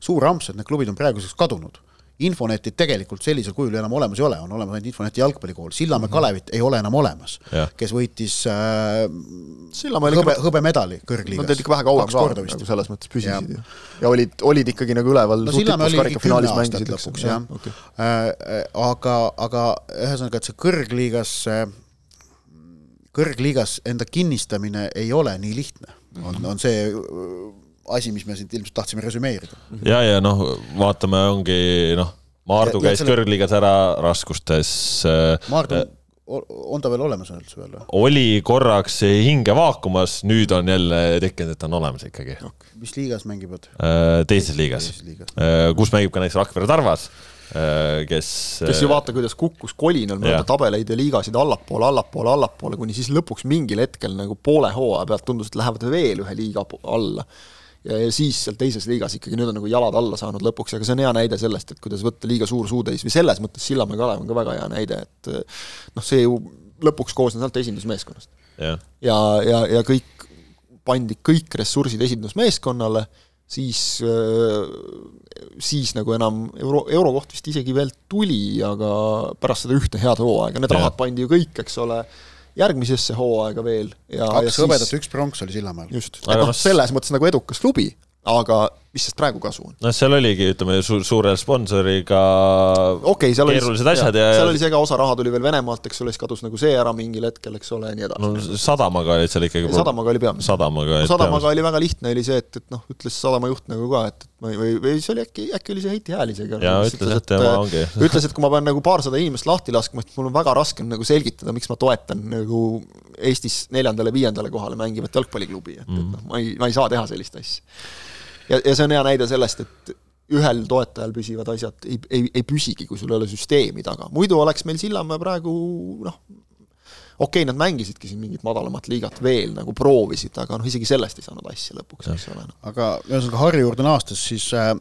suur amps, et need klubid on praeguseks kadunud. Infonetit tegelikult sellisel kujul ju enam olemas ei ole, on olemas ainult Infoneti jalgpallikool, Sillamäe Kalevit ei ole enam olemas kes võitis äh, Sillamäel ikka hõbe, hõbemedali kõrgliigas. Nad olid ikka vähe kauem ka korda vist. nagu selles mõttes püsisid ju. ja olid, olid ikkagi nagu üleval. no Sillamäe oli ikkagi kümme aastat lõpuks jah okay.. aga, aga ühesõnaga, et see kõrgliigas, kõrgliigas enda kinnistamine ei ole nii lihtne, on, on see äh, asi, mis me siit ilmselt tahtsime resümeerida. ja, ja noh, vaatame, ongi noh, Maardu Ja- ja käis selle- kõrgliigas ära raskustes. Maardu, on ta veel olemas üldse veel või? oli korraks hinge vaakumas, nüüd on jälle tekkinud, et ta on olemas ikkagi. mis liigas mängivad? teises liigas teises liigas., kus mängib ka näiteks Rakvere Tarvas, kes. kes ju vaata, kuidas kukkus kolinal mööda tabeleid ja liigasid allapoole, allapoole, allapoole, kuni siis lõpuks mingil hetkel nagu poole hooaja pealt tundus, et lähevad veel ühe liiga alla. ja, ja siis seal teises liigas ikkagi nüüd on nagu jalad alla saanud lõpuks, aga see on hea näide sellest, et kuidas võtta liiga suur suutäis või selles mõttes Sillamäe Kalev on ka väga hea näide, et noh, see ju lõpuks koosnes ainult esindusmeeskonnast. jah, ja, ja, ja kõik, pandi kõik ressursid esindusmeeskonnale, siis, siis nagu enam euro, eurokoht vist isegi veel tuli, aga pärast seda ühte head hooaega, need Jah. rahad pandi ju kõik, eks ole, järgmisesse hooaega veel ja, ja kaks hõbedat, üks pronks oli Sillamäel. just, et Aga noh, selles mõttes nagu edukas klubi, aga mis sest praegu kasu on? noh, seal oligi, ütleme su, suure sponsoriga okei okay,, seal oli keerulised asjad ja, seal ja oli see ka, osa raha tuli veel Venemaalt, eks ole, siis kadus nagu see ära mingil hetkel, eks ole, ja nii edasi no sadamaga olid seal ikkagi. sadamaga oli peamine. sadamaga olid sadamaga oli väga lihtne, oli see, et, et noh, ütles sadama juht nagu ka, et, et ei, või, või see oli äkki, äkki oli see Heiti Hääl isegi. Jaa, ütles, et tema ongi. [laughs] ütles, et kui ma pean nagu paarsada inimest lahti laskma, et mul on väga raske nagu selgitada, miks ma toetan nagu Eestis neljandale-viiendale kohale mängivat jalgpalliklubi, et, et noh, ma ei, ma ei saa teha sellist asja. ja, ja see on hea näide sellest, et ühel toetajal püsivad asjad ei, ei, ei püsigi, kui sul ei ole süsteemi taga, muidu oleks meil Sillamäe praegu noh, okei okay,, nad mängisidki siin mingit madalamat liigat veel nagu proovisid, aga noh, isegi sellest ei saanud asja lõpuks, eks ole no.. aga ühesõnaga Harju juurde naastes siis äh,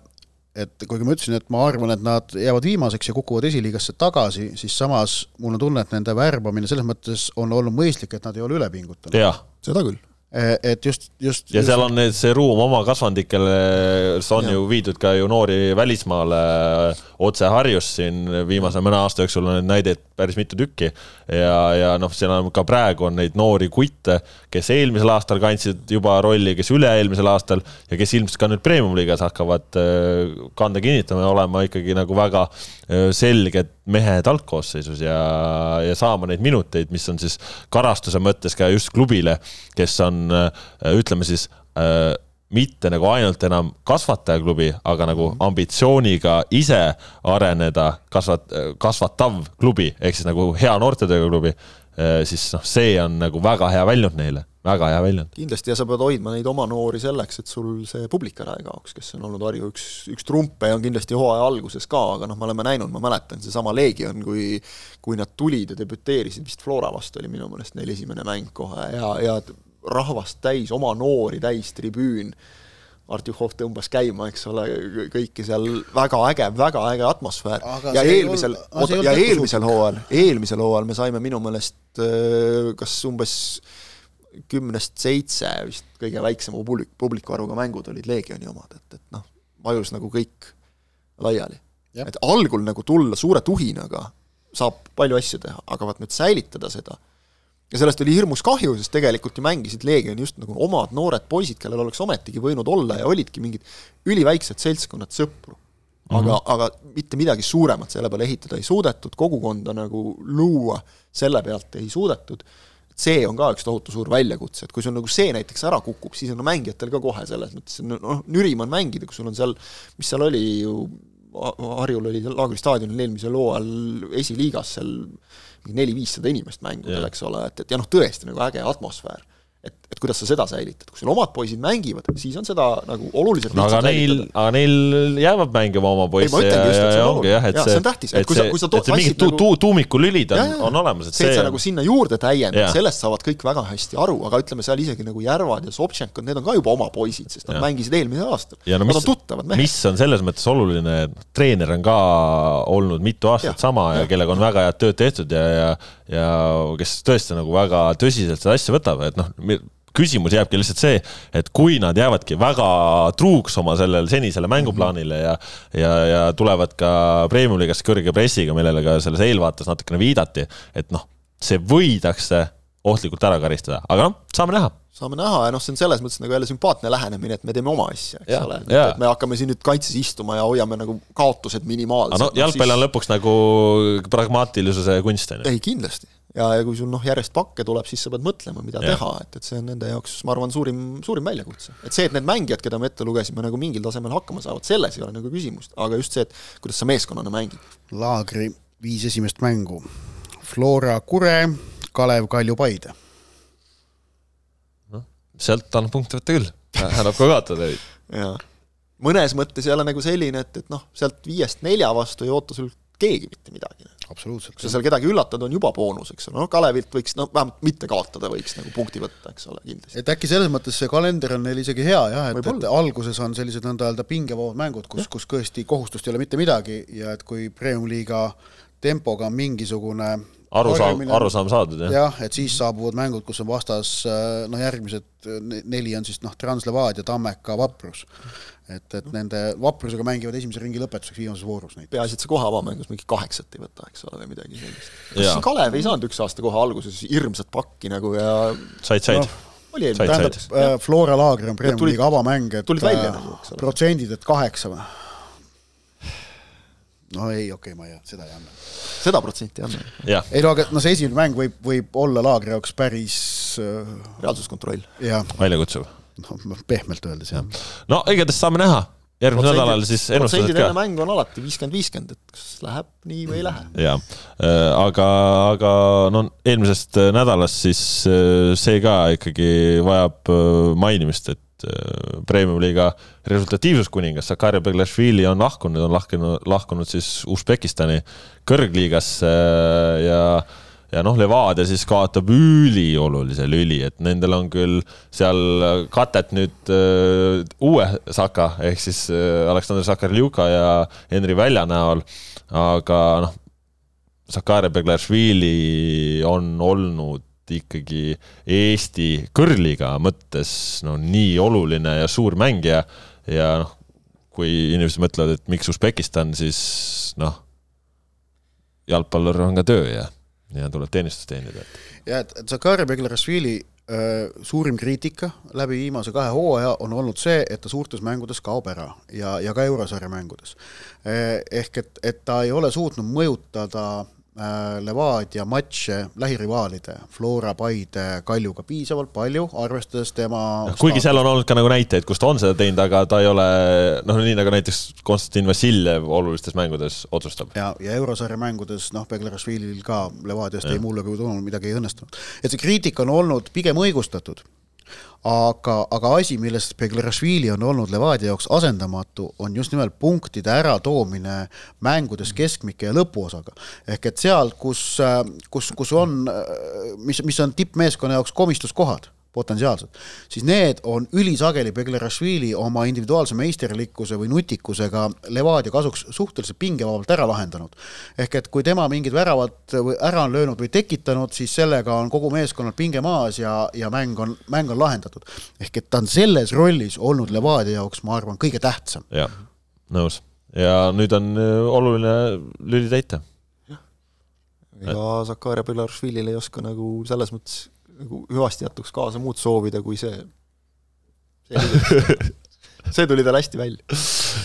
et kuigi ma ütlesin, et ma arvan, et nad jäävad viimaseks ja kukuvad esiliigasse tagasi, siis samas mul on tunne, et nende värbamine selles mõttes on olnud mõistlik, et nad ei ole üle pingutanud. jah, seda küll. Et just, just ja seal on need, see ruum oma kasvandikele, on Jah. ju viidud ka ju noori välismaale otse Harjust siin viimase mõne aasta jooksul on neid näideid päris mitu tükki ja, ja noh, seal on ka praegu on neid noori kutte, kes eelmisel aastal kandsid juba rolli, kes üle-eelmisel aastal ja kes ilmselt ka nüüd premium-liigas hakkavad äh, kanda kinnitama ja olema ikkagi nagu väga selged mehed algkoosseisus ja, ja saama neid minuteid, mis on siis karastuse mõttes ka just klubile, kes on äh, ütleme siis äh, mitte nagu ainult enam kasvatajaklubi, aga nagu ambitsiooniga ise areneda kasvat-, kasvatav klubi ehk siis nagu hea noortetööga klubi, siis noh, see on nagu väga hea väljund neile, väga hea väljund. kindlasti ja sa pead hoidma neid oma noori selleks, et sul see publik ära ei kaoks, kes on olnud Harju üks, üks trumpe ja on kindlasti hooaja alguses ka, aga noh, me oleme näinud, ma mäletan seesama Legion, kui kui nad tulid ja debüteerisid, vist Flora vastu oli minu meelest neil esimene mäng kohe ja, ja rahvast täis, oma noori täis tribüün Artjuhov tõmbas käima, eks ole, kõiki seal väga äge, väga äge atmosfäär. Ja eelmisel ja eelmisel hooajal, eelmisel hooajal me saime minu meelest äh, kas umbes kümnest seitse vist kõige väiksema publik, publiku arvuga mängud olid Leegioni omad, et, et noh, vajus nagu kõik laiali. Et algul nagu tulla suure tuhinaga saab palju asju teha, aga vaat nüüd säilitada seda ja sellest oli hirmus kahju, sest tegelikult ju mängisid Leegioni just nagu omad noored poisid, kellel oleks ometigi võinud olla ja olidki mingid üliväiksed seltskonnad sõpru. aga mm, -hmm. aga mitte midagi suuremat selle peale ehitada ei suudetud, kogukonda nagu luua selle pealt ei suudetud see on ka üks tohutu suur väljakutse, et kui sul nagu see näiteks ära kukub, siis on mängijatel ka kohe selles mõttes, noh, nürim on mängida, kui sul on seal, mis seal oli ju Harjul oli Laagri staadionil eelmisel hooajal esiliigas seal neli-viissada inimest mängudel, eks ole, et, et ja noh, tõesti nagu äge atmosfäär. Et, et kuidas sa seda säilitad, kui sul omad poisid mängivad, siis on seda nagu oluliselt no aga neil, aga neil jäävad mängima oma poisse ja, ja, ja ongi jah, et ja, see, see et sa, kui sa et see mingid tu, tu, tuumikulülid on, on olemas, et see, et sa nagu sinna juurde täiendad, sellest saavad kõik väga hästi aru, aga ütleme seal isegi nagu Järvad ja Sobtšenkod, need on ka juba oma poisid, sest nad ja. mängisid eelmisel aastal. No, Nad mis, on tuttavad mehed. mis on selles mõttes oluline, et treener on ka olnud mitu aastat ja. sama ja, ja kellega on väga head tööd tehtud ja, ja ja kes tõesti nagu väga tõsiselt seda asja võtab, et noh, küsimus jääbki lihtsalt see, et kui nad jäävadki väga truuks oma sellele senisele mänguplaanile ja, ja, ja tulevad ka Premium-liigas kõrge pressiga, millele ka selles eelvaates natukene viidati, et noh, see võidakse ohtlikult ära karistada, aga noh, saame näha saame näha ja noh, see on selles mõttes nagu jälle sümpaatne lähenemine, et me teeme oma asja, eks ja, ole, et me hakkame siin nüüd kaitses istuma ja hoiame nagu kaotused minimaalsed. no jalgpall on lõpuks nagu pragmaatilisuse kunst, on ju. ei, kindlasti ja, ja kui sul noh, järjest pakke tuleb, siis sa pead mõtlema, mida ja. teha, et, et see on nende jaoks, ma arvan, suurim, suurim väljakutse. et see, et need mängijad, keda me ette lugesime, nagu mingil tasemel hakkama saavad, selles ei ole nagu küsimust, aga just see, et kuidas sa meeskonnana mängid. Laagri viis esimest mängu. Flora Kure, Kalev Kalju Paide. noh, sealt annab punkte võtta küll, annab ka kaotada neid. jaa, mõnes mõttes jälle nagu selline, et, et noh, sealt viiest nelja vastu ei oota sul keegi mitte midagi absoluutselt. kui sa seal kedagi üllatad, on juba boonus, eks ole, noh Kalevilt võiks noh, vähemalt mitte kaotada võiks nagu punkti võtta, eks ole, kindlasti. et äkki selles mõttes see kalender on neil isegi hea jah, et, et alguses on sellised nõnda öelda pingevabad mängud, kus, kus tõesti kohustust ei ole mitte midagi ja et kui Premium-liiga tempoga on mingisugune arusaam, arusaam saadud, jah? jah, et siis saabuvad mängud, kus on vastas noh, järgmised neli on siis noh, Translevadia, Tammeka, Vaprus et, et nende vaprusega mängivad esimese ringi lõpetuseks viimases voorus neid. peaasi, et sa kohe avamängus mingi kaheksat ei võta, eks ole, või midagi sellist. kas Kalev ei saanud üks aasta kohe alguses hirmsat pakki nagu ja said, said no,? oli eelmine, tähendab, äh, Flora Laagri on Premiumi liiga avamäng, et välja nagu, protsendid, et kaheksa või? no ei, okei okay,, ma ei seda ei anna. Seda protsenti anna? ei no aga no see esimene mäng võib, võib olla Laagri jaoks päris äh... reaalsuskontroll. väljakutsuv noh, pehmelt öeldes jah. no igatahes saame näha järgmisel nädalal siis ennustused ka. mäng on alati viiskümmend, viiskümmend, et kas läheb nii või ei lähe. jaa, äh, aga, aga no eelmisest äh, nädalast siis äh, see ka ikkagi vajab mainimist, et Premium-liiga resultatiivsuskuningas Sakarja Beglašvili on lahkunud, on lahkunud, lahkunud siis Usbekistani kõrgliigasse ja äh, ja noh, Levadia siis kaotab üliolulise lüli, et nendel on küll seal katet nüüd uh, uue Saka ehk siis uh, Aleksandr Sakarljuka ja Henri Välja näol, aga noh, Sakarja Beglašvili on olnud ikkagi Eesti kõrliga mõttes no nii oluline ja suur mängija. Ja noh, kui inimesed mõtlevad, et miks Usbekistan, siis noh, jalgpallur on ka töö ja ja tuleb teenistust teenida. ja et, Zakaria Beglarashvili äh, suurim kriitika läbi viimase kahe hooaja on olnud see, et ta suurtes mängudes kaob ära ja, ja ka eurosarja mängudes. Äh, ehk et, et ta ei ole suutnud mõjutada Levadia matše lähirivaalide Flora, Paide, Kaljuga piisavalt palju, arvestades tema kuigi seal on olnud ka nagu näiteid, kus ta on seda teinud, aga ta ei ole noh, nii nagu näiteks Konstantin Vassiljev olulistes mängudes otsustab. ja, ja eurosarja mängudes noh, Beglarashvilil ka Levadiast jäi mulje, kui tulnud midagi ei õnnestunud. et see kriitika on olnud pigem õigustatud aga, aga asi, milles Beglarashvili on olnud Levadia jaoks asendamatu, on just nimelt punktide äratoomine mängudes keskmike ja lõpuosaga. ehk et seal, kus, kus, kus on, mis, mis on tippmeeskonna jaoks komistuskohad potentsiaalselt, siis need on ülisageli Beglarashvili oma individuaalse meisterlikkuse või nutikusega Levadia kasuks suhteliselt pingevabalt ära lahendanud. ehk et kui tema mingid väravad või ära on löönud või tekitanud, siis sellega on kogu meeskonnal pinge maas ja, ja mäng on, mäng on lahendatud. ehk et ta on selles rollis olnud Levadia jaoks, ma arvan, kõige tähtsam. jah, nõus. ja nüüd on äh, oluline lüli täita. ega Zakaria Beglarashvilil ei oska nagu selles mõttes nagu hüvasti jätuks kaasa muud soovida, kui see, [laughs] see tuli tal hästi välja.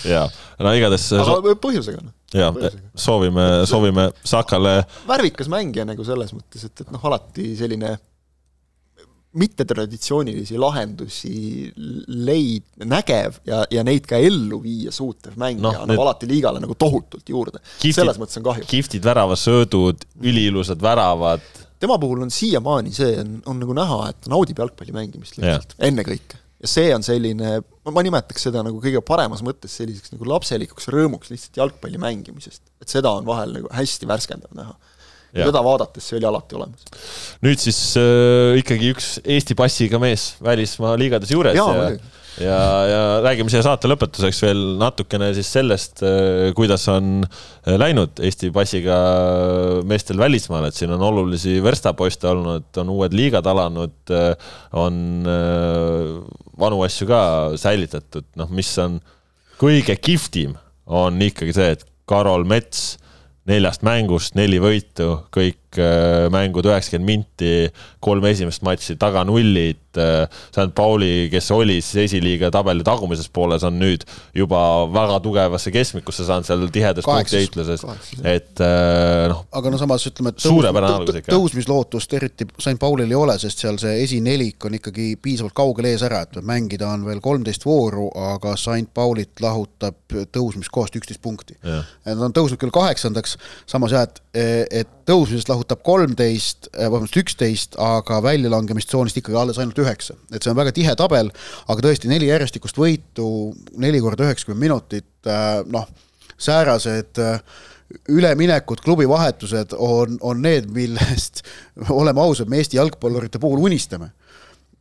jaa, no igatahes aga põhjusega, noh. jaa, soovime, soovime Sakale värvikas mängija nagu selles mõttes, et, et noh, alati selline mittetraditsioonilisi lahendusi leid-, nägev ja, ja neid ka ellu viia suutev mängija no, annab alati liigale nagu tohutult juurde. selles mõttes on kahju. kihvtid väravasöödud, üliilusad väravad. Tema puhul on siiamaani see, on, on nagu näha, et ta naudib jalgpalli mängimist lihtsalt, ennekõike. ja see on selline, ma nimetaks seda nagu kõige paremas mõttes selliseks nagu lapselikuks rõõmuks lihtsalt jalgpalli mängimisest. et seda on vahel nagu hästi värskendav näha. ja teda vaadates see oli alati olemas. nüüd siis äh, ikkagi üks Eesti passiga mees välismaa liigades juures Jaa, ja, muidugi. Ja, ja räägime siia saate lõpetuseks veel natukene siis sellest, kuidas on äh, läinud Eesti passiga meestel välismaal, et siin on olulisi verstaposte olnud, on uued liigad alanud, on äh, vanu asju ka säilitatud, noh, mis on kõige kihvtim, on ikkagi see, et Karol Mets neljast mängust neli võitu, kõik äh, mängud üheksakümmend minti, kolm esimest matši taga nullid. St Pauli, kes oli siis esiliiga tabeli tagumises pooles, on nüüd juba väga tugevasse keskmikusse saanud seal tihedas punktiheitluses. Et äh, noh, aga no samas ütleme, et ikka. tõusmislootust eriti St Paulil ei ole, sest seal see esinelik on ikkagi piisavalt kaugel ees ära, et mängida on veel kolmteist vooru, aga St Paulit lahutab tõusmiskohast üksteist punkti. Nad on tõusnud küll kaheksandaks, samas jah, et, et tõusmisest lahutab kolmteist, vabandust, üksteist, aga väljalangemistsoonist ikkagi alles ainult üheksa. et see on väga tihe tabel, aga tõesti neli järjestikust võitu, neli korda üheksakümmend minutit, noh, säärased üleminekud, klubivahetused on, on need, millest [laughs] oleme ausad, me Eesti jalgpallurite puhul unistame.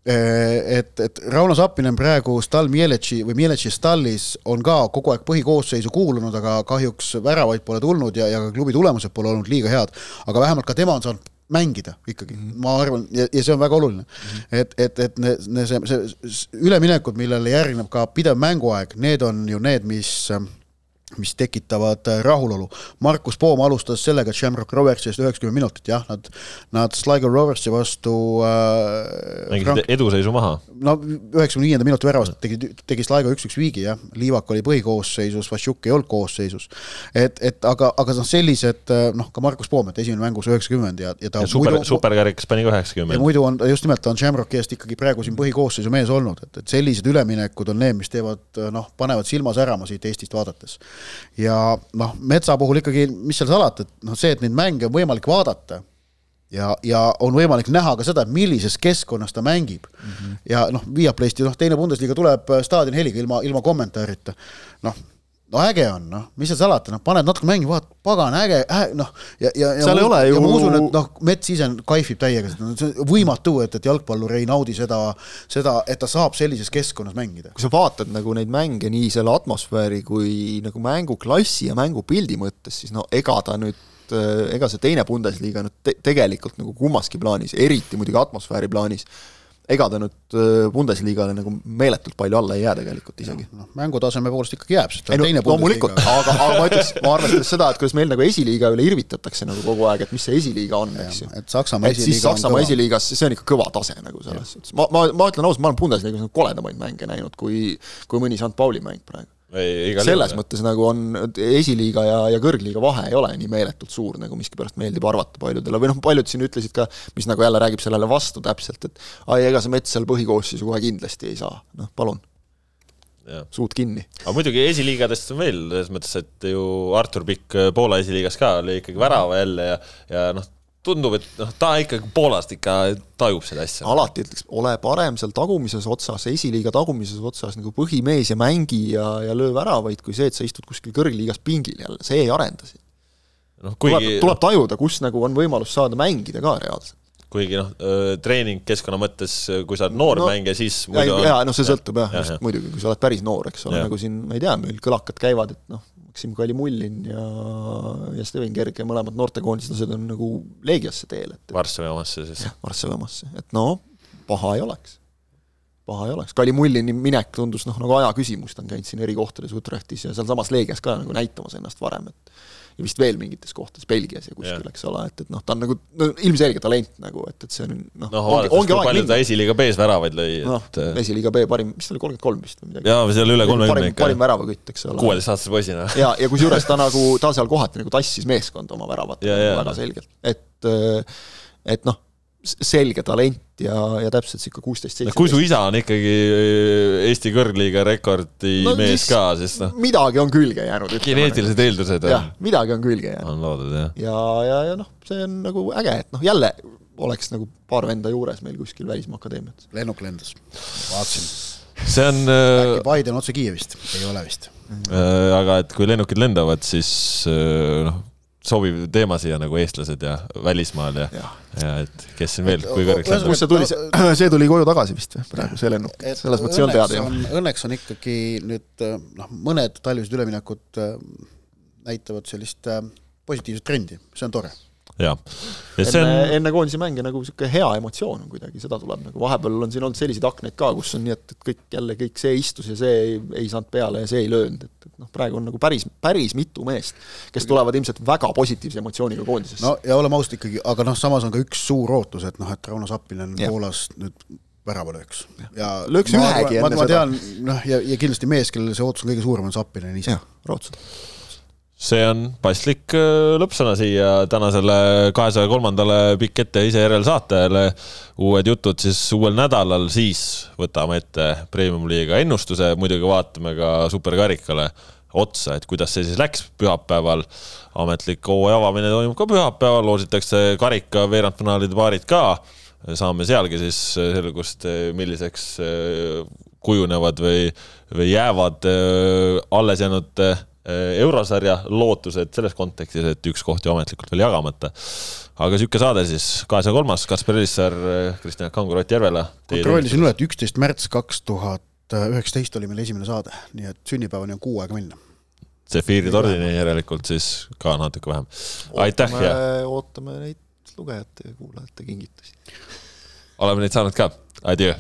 Et, et Rauno Sappinen praegu Stal Mieletši või Mieletši stallis on ka kogu aeg põhikoosseisu kuulunud, aga kahjuks väravaid pole tulnud ja, ja ka klubi tulemused pole olnud liiga head. aga vähemalt ka tema on saanud mängida ikkagi mm, -hmm. ma arvan, ja, ja see on väga oluline mm. -hmm. et, et, et ne, ne, see, see üleminekud, millele järgneb ka pidev mänguaeg, need on ju need, mis mis tekitavad äh, rahulolu. Markus Poom alustas sellega, et Shamrock Roversi eest üheksakümmend minutit, jah, nad, nad Sligo Roversi vastu äh, mängisid eduseisu maha. no üheksakümne viienda minuti väravast tegi, tegi Sligo üks-üks viigi, jah, Liivak oli põhikoosseisus, Vassiuk ei olnud koosseisus. et, et aga, aga noh, sellised noh, ka Markus Poom, et esimene mängus üheksakümmend ja, ja ta ja super, superkarikas pani ka ja üheksakümmend. muidu on, just nimelt, ta on Shamrocki eest ikkagi praegu siin põhikoosseisu mees olnud, et, et sellised üleminekud on need, mis teevad noh, panevad silma särama siit Eestist vaadates. Ja noh, Metsa puhul ikkagi, mis seal salata, et noh, see, et neid mänge on võimalik vaadata ja, ja on võimalik näha ka seda, millises keskkonnas ta mängib mm. -hmm. ja noh, Viaplaysti noh, teine Bundesliga tuleb staadioni heliga ilma, ilma kommentaarita. noh, no äge on, noh, mis seal salata, noh, paned natuke mängi, vaatad, pagan, äge äh,, noh, ja, ja, ja Seal ei ole ja ju- ma usun, et noh, Mets ise kaifib täiega, no see on võimatu, et, et jalgpallur ei naudi seda, seda, et ta saab sellises keskkonnas mängida. kui sa vaatad nagu neid mänge nii selle atmosfääri kui nagu mänguklassi ja mängupildi mõttes, siis no ega ta nüüd ega see teine Bundesliga nüüd te tegelikult nagu kummaski plaanis, eriti muidugi atmosfääri plaanis, ega ta nüüd äh, Bundesliigale nagu meeletult palju alla ei jää tegelikult isegi. noh, mängutaseme poolest ikkagi jääb, sest ta on no teine loomulikult, aga, aga ma ütleks, ma arvestades seda, et kuidas meil nagu esiliiga üle irvitatakse nagu kogu aeg, et mis see esiliiga on, eks ju. et Saksamaa et esiliiga on Saksamaa esiliigas, see on ikka kõva tase nagu selles suhtes. ma, ma, ma ütlen ausalt, ma olen Bundesliigas nagu koledamaid mänge näinud, kui, kui mõni St Pauli mäng praegu. Selles mõttes nagu on esiliiga ja, ja kõrgliiga vahe ei ole nii meeletult suur, nagu miskipärast meeldib arvata paljudele. Või noh, paljud siin ütlesid ka, mis nagu jälle räägib sellele vastu täpselt, et ai, ega see Mets seal põhikoosseisu kohe kindlasti ei saa, noh palun, suud kinni. aga muidugi esiliigadest on veel, selles mõttes, et ju Artur Pikk Poola esiliigas ka oli ikkagi värava jälle ja, ja noh, tundub, et noh, ta ikkagi Poolast ikka tajub seda asja. alati ütleks, ole parem seal tagumises otsas, esiliiga tagumises otsas nagu põhimees ja mängi ja, ja löö väravaid, kui see, et sa istud kuskil kõrgliigas pingil jälle, see ei arenda sind. noh, tuleb, kuigi tuleb tajuda, kus nagu on võimalus saada mängida ka reaalselt. kuigi noh, treeningkeskkonna mõttes, kui sa oled noor No, no, mängija, siis ja, muidu on- ja noh, see sõltub jah, just jah. muidugi, kui sa oled päris noor, eks ole, nagu siin, ma ei tea, meil kõlakad käivad, et noh, Maksim Kalimullin ja, ja Steven Kerg ja mõlemad noortekoondislased on nagu Leegiasse teel, et Varssavi omasse siis. jah, Varssavi omasse, et no paha ei oleks. paha ei oleks, Kalimullini minek tundus noh, nagu aja küsimus, ta on käinud siin eri kohtades Utrechtis ja sealsamas Leegias ka nagu näitamas ennast varem, et ja vist veel mingites kohtades, Belgias ja kuskil, eks ole, et, et noh, ta on nagu no, ilmselge talent nagu, et, et see on noh noh, ongi, vaadates, ongi kui aeg palju ta esiliiga B-s väravaid lõi, noh et äh, esiliiga B parim, mis ta oli, kolmkümmend kolm vist või midagi? jaa, või seal üle kolmekümne ikka, parim väravakütt, eks ole. kuueteistaastase poisina. [laughs] ja, ja kusjuures ta nagu, ta seal kohati nagu tassis meeskonda oma väravatega Ja, ja. väga selgelt, et et noh, selge talent ja, ja täpselt sihuke kuusteist, seitseteist. kui su isa on ikkagi äh, Eesti kõrgliiga rekordi no, mees ka, siis noh. midagi on külge jäänud. geneetilised eeldused jah, midagi on külge jäänud. on loodud, jah. ja, ja, ja noh, see on nagu äge, et noh, jälle oleks nagu paar venda juures meil kuskil Välismaa Akadeemiat. lennuk lendas, vaatasin. see on äh, äkki Biden otse Kiievist, ei ole vist. aga et kui lennukid lendavad, siis noh sobiv teema siia nagu eestlased ja välismaal ja, ja, ja et kes siin veel, kui kõrgeks on. kust see tuli, [clears throat] see tuli koju tagasi vist või praegu, see lennuk, selles mõttes ei olnud teada ju. õnneks on ikkagi nüüd noh, mõned talvised üleminekud äh, näitavad sellist äh, positiivset trendi, see on tore jah. enne on..., enne koondise mänge nagu niisugune hea emotsioon on kuidagi, seda tuleb nagu vahepeal on siin olnud selliseid aknaid ka, kus on nii, et, et kõik jälle, kõik see istus ja see ei, ei saanud peale ja see ei löönud, et, et noh, praegu on nagu päris, päris mitu meest, kes tulevad ilmselt väga positiivse emotsiooniga koondisesse. no ja oleme ausad ikkagi, aga noh, samas on ka üks suur ootus, et noh, et Rauno Sappinen Poolas nüüd värava lööks. ja lööks ühegi enne seda. ma tean, noh, ja, ja kindlasti mees, kellel see ootus on kõige suurem, on Sappinen ise. jah, raudselt see on paslik äh, lõppsõna siia tänasele kahesaja kolmandale Pikk ette ise järel saatele. uued jutud siis uuel nädalal, siis võtame ette premium-liiga ennustuse, muidugi vaatame ka superkarikale otsa, et kuidas see siis läks pühapäeval. ametlik hooaja avamine toimub ka pühapäeval, loositakse karika veerandfinaalide paarid ka. saame sealgi siis selgust, milliseks äh, kujunevad või, või jäävad äh, alles jäänud eurosarja lootused selles kontekstis, et üks koht ju ametlikult veel jagamata. aga sihuke saade siis, kahesaja kolmas, Kaspar Elissaar, äh, Kristjan Kangur, Ott Järvela. kontrollisin üle, et üksteist märts kaks tuhat üheksateist oli meil esimene saade, nii et sünnipäevani on kuu aega minna. Zefiiri tordini järelikult siis ka natuke vähem. aitäh ja. ootame neid lugejate ja kuulajate kingitusi. oleme neid saanud ka, adjöö